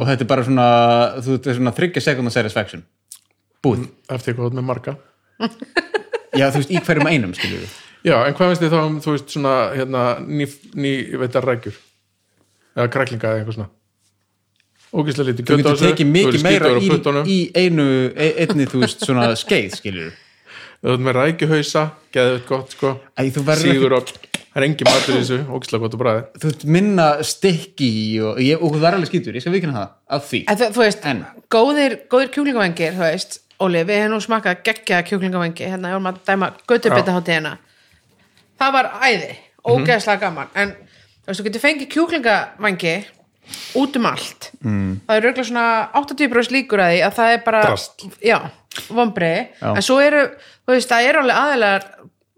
og þetta er bara svona, þú þetta er svona þryggja sekundar satisfaction. Búið, Eftir hvað þú með marga. já þú veist, í hverjum einum skilur við Já, en hvað veist þið þá um, þú veist, svona, hérna, ný, ný veitar rækjur? Eða kræklinga eða eitthvað svona? Ógislega lítið þú kjöt á getur þessu. tekið þú mikið meira í, í einu e- einni, þú veist, svona skeið skilur við Þú ert með rækjuhausa, geðið gott, sko. Sígur og það er engin matur í þessu, ógislega gott og bræði. þú veist, minna stikki og, ég, og þú verður alveg skítur, ég skal vikina það af því, En þú, þú veist, En? góðir, góðir kjúklingavengir, þú veist, Óli, við hefum nú smakað geggja kjúklingavengi, hérna, ég vorum að dæma göttubitaháttíðina. Það var æði, ógeðslega gaman, en þú veist, þú getur fengið kjúklingavengi út um allt. Mm. Það er auðvitað svona 80% líkur að því að það er bara, Drasl. já, vombriði, Já. en svo eru, þú veist, það eru alveg aðeinar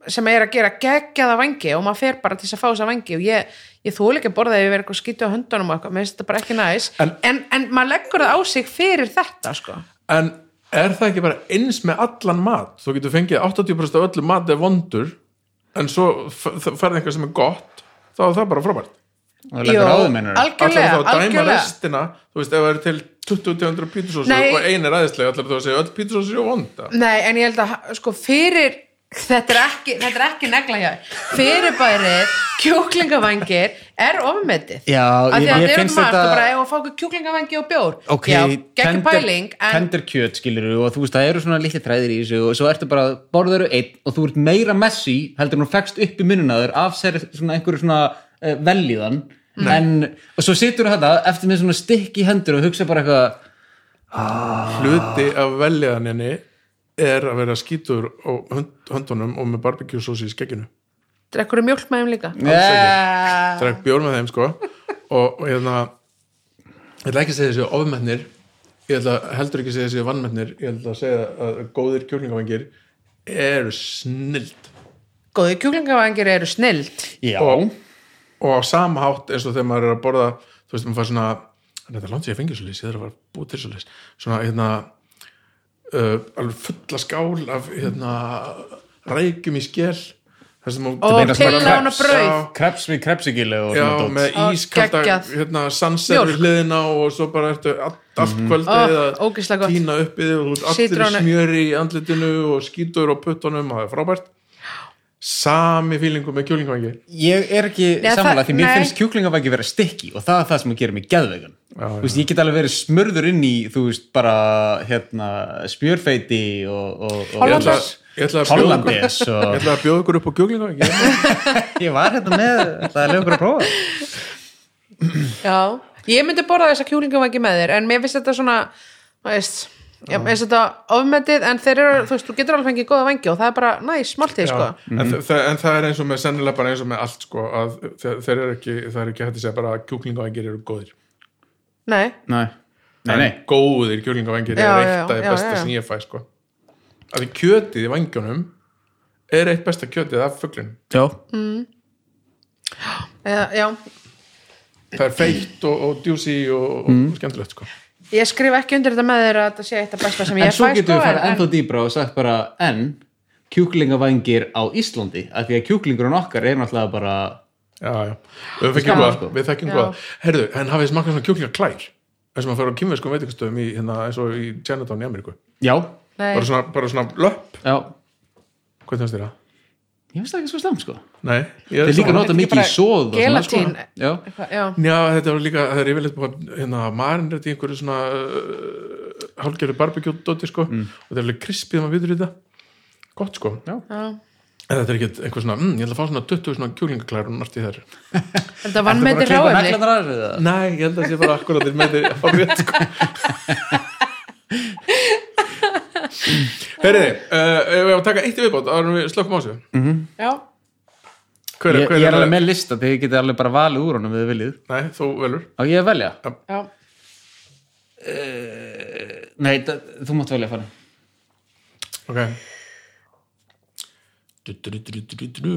sem er að gera geggjaða vangi og maður fer bara til þess að fá þessa vangi og ég, ég þóla ekki að borða ef ég verið eitthvað skýtu á höndunum og eitthvað, mér finnst þetta bara ekki næs En- en, en, maður leggur það á sig fyrir þetta sko. En er það ekki bara eins með allan mat? Þú getur fengið 80% af öllu mat er vondur, en svo ferði eitthvað sem er gott, þá er það bara frábært. Og leggur á þau mennur Allar þá að dæma restina, þú veist, ef það er til 20-200 pítusósu Nei. og ein er aðeinslega, allar þú að segja öll pítusósu er vonda. Nei, en ég held að sko fyrir þetta er ekki, þetta er ekki negla hjá fyrirbærið kjúklingavangir er ofmetið. Já, Af því ég- að mér þetta er finnst margt þetta- og bara ef að fá kjúklingavangi og bjór. Ok, já, geggjum pæling en tender kjöt skilur og þú veist, það eru svona litli træðir í þessu og svo ertu bara, borður einn og þú ert meira messi, heldur hún fekst upp í minnuna þér af sér svona einhverju svona uh, velíðan en, og svo situr þetta eftir með svona stikk í hendur og hugsa bara eitthvað Hluti af veljaðaninni er að vera skítur á hönd, höndunum og með barbecue sósi í skegginu. drekkur mjólk með þeim líka yeah. Drekk bjór með þeim, sko. Og, og hérna, ég ætla ekki að segja þessi ofmennir, ég ætla heldur ekki að segja þessi vannmennir, ég ætla að segja að góðir kjúklingavangir eru snild. góði kjúklingavangir eru snild Já, Og- og á sama hátt eins og þegar maður er að borða þú veist, maður fær svona þetta er langt sér leys, ég þarf að búið til svo leys svona, hérna uh, alveg fulla skál af hérna rækjum í skel þar sem Og þú- tillána brauð. Kreps við krepsigili og Já, með geggjað. hérna, sunset við hliðina og svo bara ertu allt, Mhm. kvöldið að tína upp í þig og þú ert allir í smjöri í andlitinu og skítur á puttunum og það er frábært sami fílingu með kjúlingvangi ég er ekki samanlega það- því mér nei. finnst kjúklingavæki vera stikki og það er það sem gerir mig geðvegan Já, þú veist, ég get alveg verið smörður inn í þú veist, bara hérna, spjörfeiti og, og, og Ég ætla, Hollandaise. ég ætla að bjóða ykkur Hollandes ég og ætla að bjóða ykkur upp á kjúlingvangi ég var hérna með það er leikur að prófa. Já, ég myndi borða þessa kjúlingavangi með þér en mér finnst þetta svona þú veist, já, finnst þetta ofmetið en þeir eru, þú veist, þú getur alveg fengið góða vangi og það er bara næs, smaltið, sko. En, þa en það er eins og með sennilega bara eins og með allt sko, að þeir, þeir eru ekki það er ekki hægt að segja bara að kjúklingavangir eru góðir. Nei, nei, nei, nei. Góðir kjúklingavangir Já, er já, eitt af því besta já, já. sem ég fæ sko. að því kjötið í vangjunum er eitt besta kjötið af fuglin já, já, já. Það er feitt og, og djúsi og, og skemmtilegt sko. Ég skrif ekki undir þetta með þér að þetta sé eitt af besta sem ég en svo fæ, getum við sko, farið en- ennþá dýbra og sagt bara en kjúklingavængir á Íslandi af því að kjúklingurinn okkar er náttúrulega bara já, já. við þekkjum góða sko. við þekkjum góða herðu, en hafið smakað svona kjúklingaklær eins og maður fyrir á kýmverskum veitingastöðum í, hérna, eins og í Chinatown í Ameríku? Já, bara svona, bara svona löpp, já, hvað finnst þér það? Ég finnst það ekki svo slæmt sko. Nei, ég þeir líka nota Þetta er mikið í sóð og svona, gelatín. sko. já, já, Já, þetta var líka, það er yfirleitt hérna, marinrætt í einhverju svona uh, hálfgerðu barbecue-dóti sko Mm. og þetta er alveg krispið maður viður í þetta. Gott sko. Já. já. En þetta er ekki eitthvað svona, mm, ég ætla að fá svona 20 svona kjúlingaklæður og nært í þær. Þetta var með þetta ráefni Nei, ég held að það sé bara akkurat með þið á rétt sko Heyriði, uh, ef við að taka eitt í viðbót en við slökkum á sig Já, Hver, ég, hver ég er alveg með lista þegar ég geti alveg bara valið úr honum við þið viljið. Nei, þú velur. Á ég að velja? Já. Nei, það, þú mátt velja að fara Ok. Du, du, du, du, du, du, du.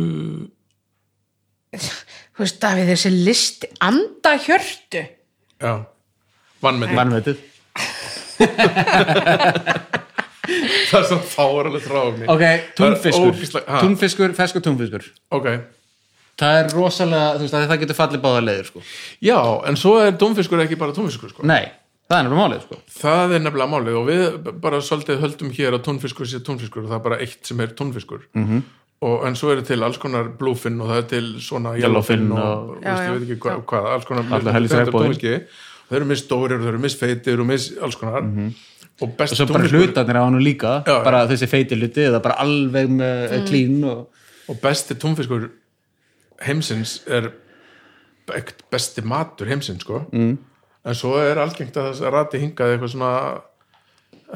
Þú veist, Davíð, þessi listi Anda hjörtu Já, vannmenni vannvetið Það er svona fáralegt ráfni ok, túnfiskur túnfiskur, feskur túnfiskur Ok, það er rosalega, þú veist að það getur fallið báða leiður sko. já, en svo er tónfiskur ekki bara tónfiskur sko. nei, það er náttúrulega málið sko. Það er nefnilega málið og við bara svolítið höldum hér að tónfiskur sé tónfiskur og það er bara eitt sem er tónfiskur Mhm. -hmm. og, en svo eru til alls konar bluefin og það er til svona Yellowfin og, og- og Já, veist, já, ég veit ekki hvað, hvað alls konar þeir eru misstórir og þeir eru missfeitir og miss alls konar og og svo bara hlutarnir á hann líka Já, já. bara þessi feiti hluti eða bara alveg með klín og og besti tónfiskur heimsins er besti matur heimsins sko mm. en svo er algengt að það rati hingað eitthvað svona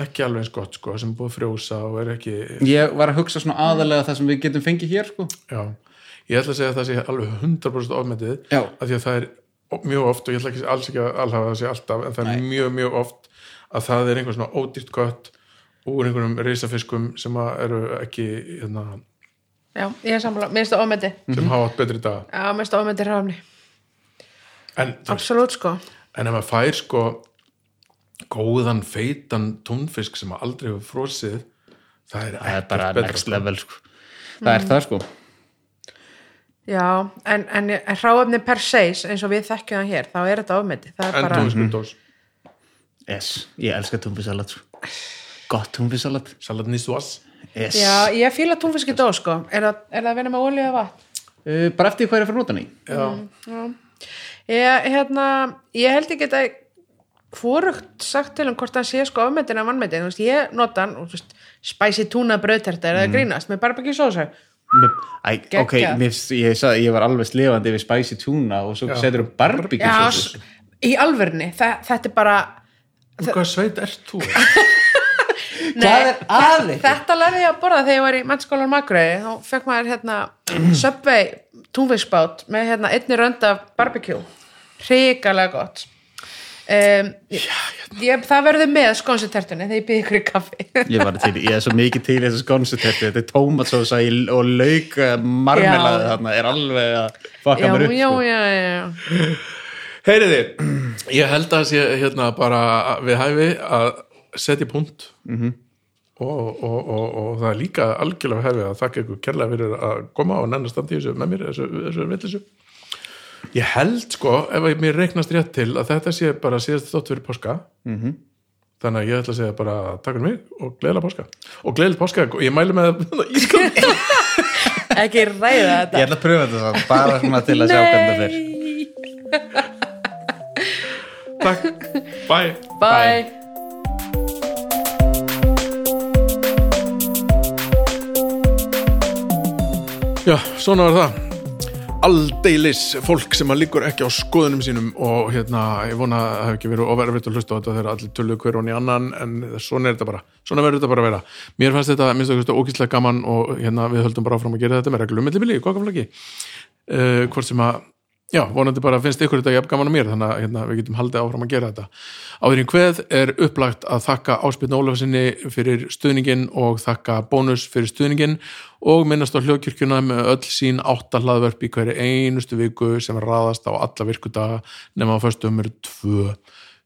ekki alveg eins gott sko sem búið frjósa og er ekki ég var að hugsa svona aðalega það sem við getum fengið hér sko. já, ég ætla að segja að það sé alveg 100% ofmetið af því að það er mjög oft og ég ætla ekki alls ekki að alhafa það sé alltaf en það er mjög mjög oft að það er einhver svona ódýrt kött úr einhverjum reisafiskum sem að eru ekki hérna, Já, ég er sammála, mér finnst það ofmeti sem hafa átt betri dag Já, mér finnst það þú veist, Absolutt, sko. en ef maður fær sko góðan feitan túnfisk sem að aldrei hefur frosið það er, það er bara betra, next sko. level sko. það er það sko. Já, en, en, en ráefni per se eins og við þekkjum það hér, þá er þetta er en bara, túnfiskur dós yes, ég elska túnfisalat sko. gott túnfisalat salat nýstuas yes. já, ég fíla túnfiski dó, sko. Er það, er það að vinna með olíu eða vatn? uh, bara eftir hvað er að fara nota hann í. Já, Ég, hérna, ég held ekki að hvorugt sagt til um hvort hann sé sko ofmetin eða vannmetin, þú veist, ég nota hann og þú veist, spicy tuna brauðterta er það grínast með barbecue sósa Æ, ok, mér, ég, sagði, ég var alveg slefandi yfir spicy tuna og svo setur þú barbecue Já, sósu s- í alvörni, þa þetta er bara úr hvað sveit ert þú? Hvað er að þig? Þetta lærði ég að borða þegar ég var í mennskólan Magrei þá fekk maður hérna Subway túnfiskbát með hérna einni rönd af barbecue hrikalega gott um, ég, ég, það verður með skonsutertunni þegar ég byrði ykkur í kaffi Ég var til, ég er svo mikið til þessu skonsutertu þetta er tómatsósa og lauk marmelaði Já. þarna er alveg að fokka já, mér upp já, sko. já, já, Heyriði, ég held að sé hérna bara við hæfi að setja punkt. Mhm. og, og, og, og það er líka algjörlega hæfi að þakka ykkur kærlega fyrir að koma og nennar standi í þessu með mér, þessu, þessu villisu. Ég held sko, ef að mér reiknast rétt til að þetta sé bara síðast þótt fyrir páska. Mhm. þannig að ég ætla að segja bara takk fyrir mig og gleðilega páska. Og gleðilega páska og ég mæli með ískap ekki ræða þetta. Ég ætla að pröfa þetta bara svona til að sjá hvernig það fyrir Takk, bye. Bye, Já, svona var það. Aldeilis fólk sem að líkur ekki á skoðunum sínum og hérna, ég vona að það hef ekki verið overfitt að hlusta á þetta þegar allir töluðu hver og í annan en svona er þetta bara, svona verður þetta bara að vera. Mér fannst þetta, minnst okkur ógíslega gaman og hérna við höldum bara áfram að gera þetta með reglum millibili, hvað gaflagi uh, hvort sem að já, vonandi bara finnst ykkur þetta jafn gaman á mér þannig að hérna, við getum haldið áfram að gera þetta. Áðurinn hveð er upplagt að þakka Áspinn Ólafsinni fyrir stuðningin og þakka bónus fyrir stuðningin og minnast á hljókirkjuna með öll sín áttahlaðverp í hverju einustu viku sem raðast á alla virkudaga nema á föstum er tvö.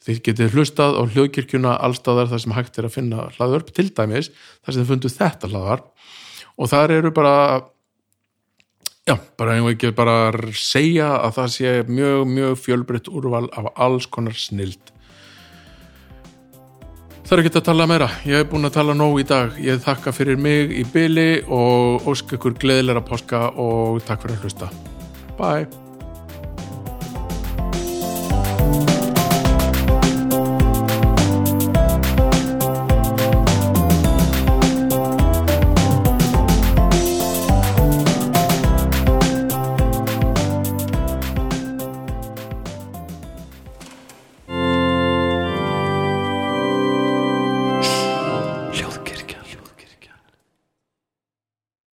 Þið getið hlustað á hljóðkirkjuna allstaðar þar sem hægt er að finna hlaðvörp til dæmis þar sem þið fundu þetta hlaðvarp. Og þar eru bara já, bara einhver ekki bara segja að það sé mjög, mjög fjölbreytt úrval af alls konar snild. Það er ekki að tala meira, ég hef búin að tala nóg í dag. Ég þakka fyrir mig í byli og ósk ykkur gleðilega páska og takk fyrir að hlusta. Bye